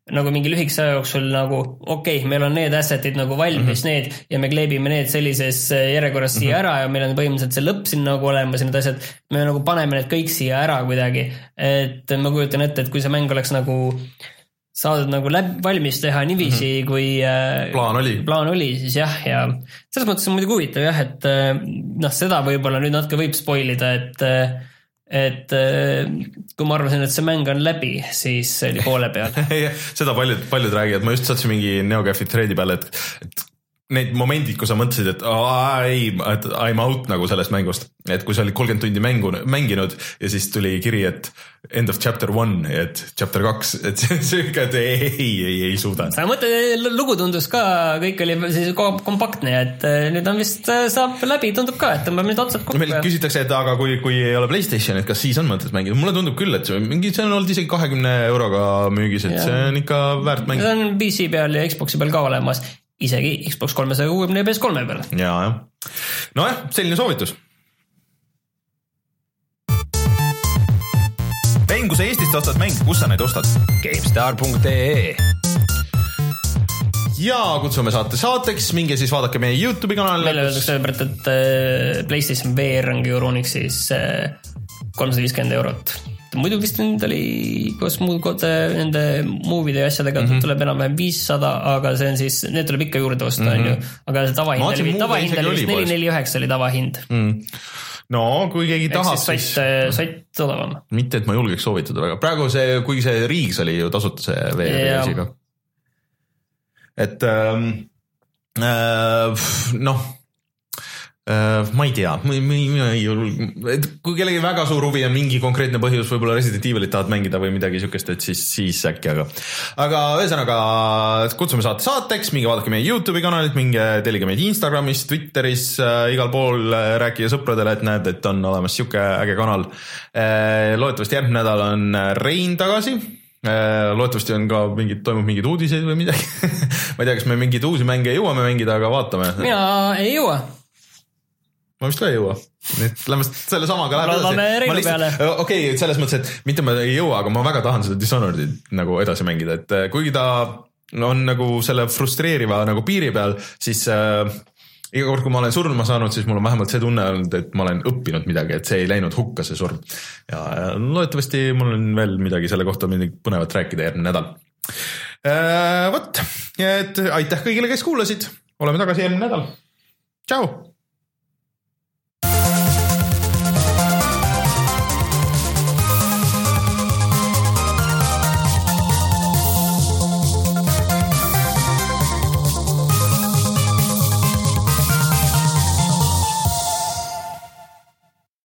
Speaker 2: nagu mingi lühikese aja jooksul nagu okei okay,, meil on need asset'id nagu valmis mm, -hmm. need ja me kleebime need sellises järjekorras siia mm -hmm. ära ja meil on põhimõtteliselt see lõpp siin nagu olemas ja need asjad. me nagu paneme need kõik siia ära kuidagi, et ma kujutan ette, et kui see mäng oleks nagu äh, saadud nagu läbi, valmis teha niiviisi mm, -hmm. kui äh,
Speaker 1: plaan oli,
Speaker 2: plaan oli, siis jah, ja selles mõttes on muidugi huvitav jah, et äh, noh, seda võib-olla nüüd natuke võib spoil ida, et äh, et kui ma arvasin, et see mäng on läbi, siis see oli poole peal. [laughs]
Speaker 1: Seda paljud, paljud räägivad, ma just sattusin mingi NeoGAF-i thread'i peale, et, et need momendid, kus sa mõtlesid, et ei, et I m out nagu sellest mängust, et kui sa olid kolmkümmend tundi mängu, mänginud ja siis tuli kiri, et end of chapter one, et chapter kaks, et sihuke, et ei, ei, ei, ei suuda.
Speaker 2: sa mõtled, lugu tundus ka, kõik oli siis kompaktne, et äh, nüüd on vist, äh, saab läbi, tundub ka, et tõmbame nüüd otsad kokku.
Speaker 1: meil küsitakse, et aga kui, kui ei ole Playstation, et kas siis on mõtet mängida, mulle tundub küll, et see mingi, see on olnud isegi kahekümne euroga müügis, et ja. see on ikka väärt mäng.
Speaker 2: see on PC peal ja Xbox'i peal ka olemas isegi Xbox kolmesaja kuuekümne ja PS3 peal.
Speaker 1: ja, jah. nojah, selline soovitus. mäng, kui sa Eestist ostad mänge, kus sa neid ostad?
Speaker 3: GameStar.ee
Speaker 1: ja kutsume saate saateks, minge siis vaadake meie Youtube'i kanali.
Speaker 2: meile öeldakse sellepärast, et äh, PlayStation VR ongi Euronixis äh, kolmsada viiskümmend eurot muidu vist nüüd oli koos muu nende movie'de ja asjadega mm -hmm. tuleb enam-vähem viissada, aga see on siis, need tuleb ikka juurde osta, mhm. on ju. aga see tavahind oli, tavahind oli vist neli, neli, üheksa oli tavahind
Speaker 1: mm no kui keegi Eks tahab,
Speaker 2: siis. sott, sott odavam.
Speaker 1: mitte, et ma julgeks soovitada väga, praegu see, kuigi see Riigs oli ju tasuta see VR-i ka. et ähm, äh, noh Äh, ma ei tea, mina ei julge, et kui kellelgi väga suur huvi on mingi konkreetne põhjus, võib-olla Resident Evilit tahad mängida või midagi siukest, et siis, siis äkki, aga. aga ühesõnaga kutsume saate saateks, minge vaadake meie Youtube'i kanalit, minge tellige meid Instagramis, Twitteris äh,, igal pool äh, rääkige sõpradele, et näed, et on olemas sihuke äge kanal äh,. loodetavasti järgmine nädal on Rein tagasi äh, loodetavasti on ka mingid, toimub mingeid uudiseid või midagi [laughs] ma ei tea, kas me mingeid uusi mänge jõuame mängida, aga vaatame.
Speaker 2: mina ei jõua
Speaker 1: ma vist ka ei jõua, et lähme selle samaga läheb
Speaker 2: Reilu peale.
Speaker 1: okei okay,, selles mõttes, et mitte ma ei jõua, aga ma väga tahan seda Dishonored'it nagu edasi mängida, et äh, kuigi ta on nagu selle frustreeriva nagu piiri peal, siis äh, iga kord, kui ma olen surma saanud, siis mul on vähemalt see tunne olnud, et ma olen õppinud midagi, et see ei läinud hukka, see surm. ja ja loodetavasti mul on veel midagi selle kohta midagi põnevat rääkida järgmine nädal. vot, et aitäh kõigile, kes kuulasid, oleme tagasi järgmine nädal. tšau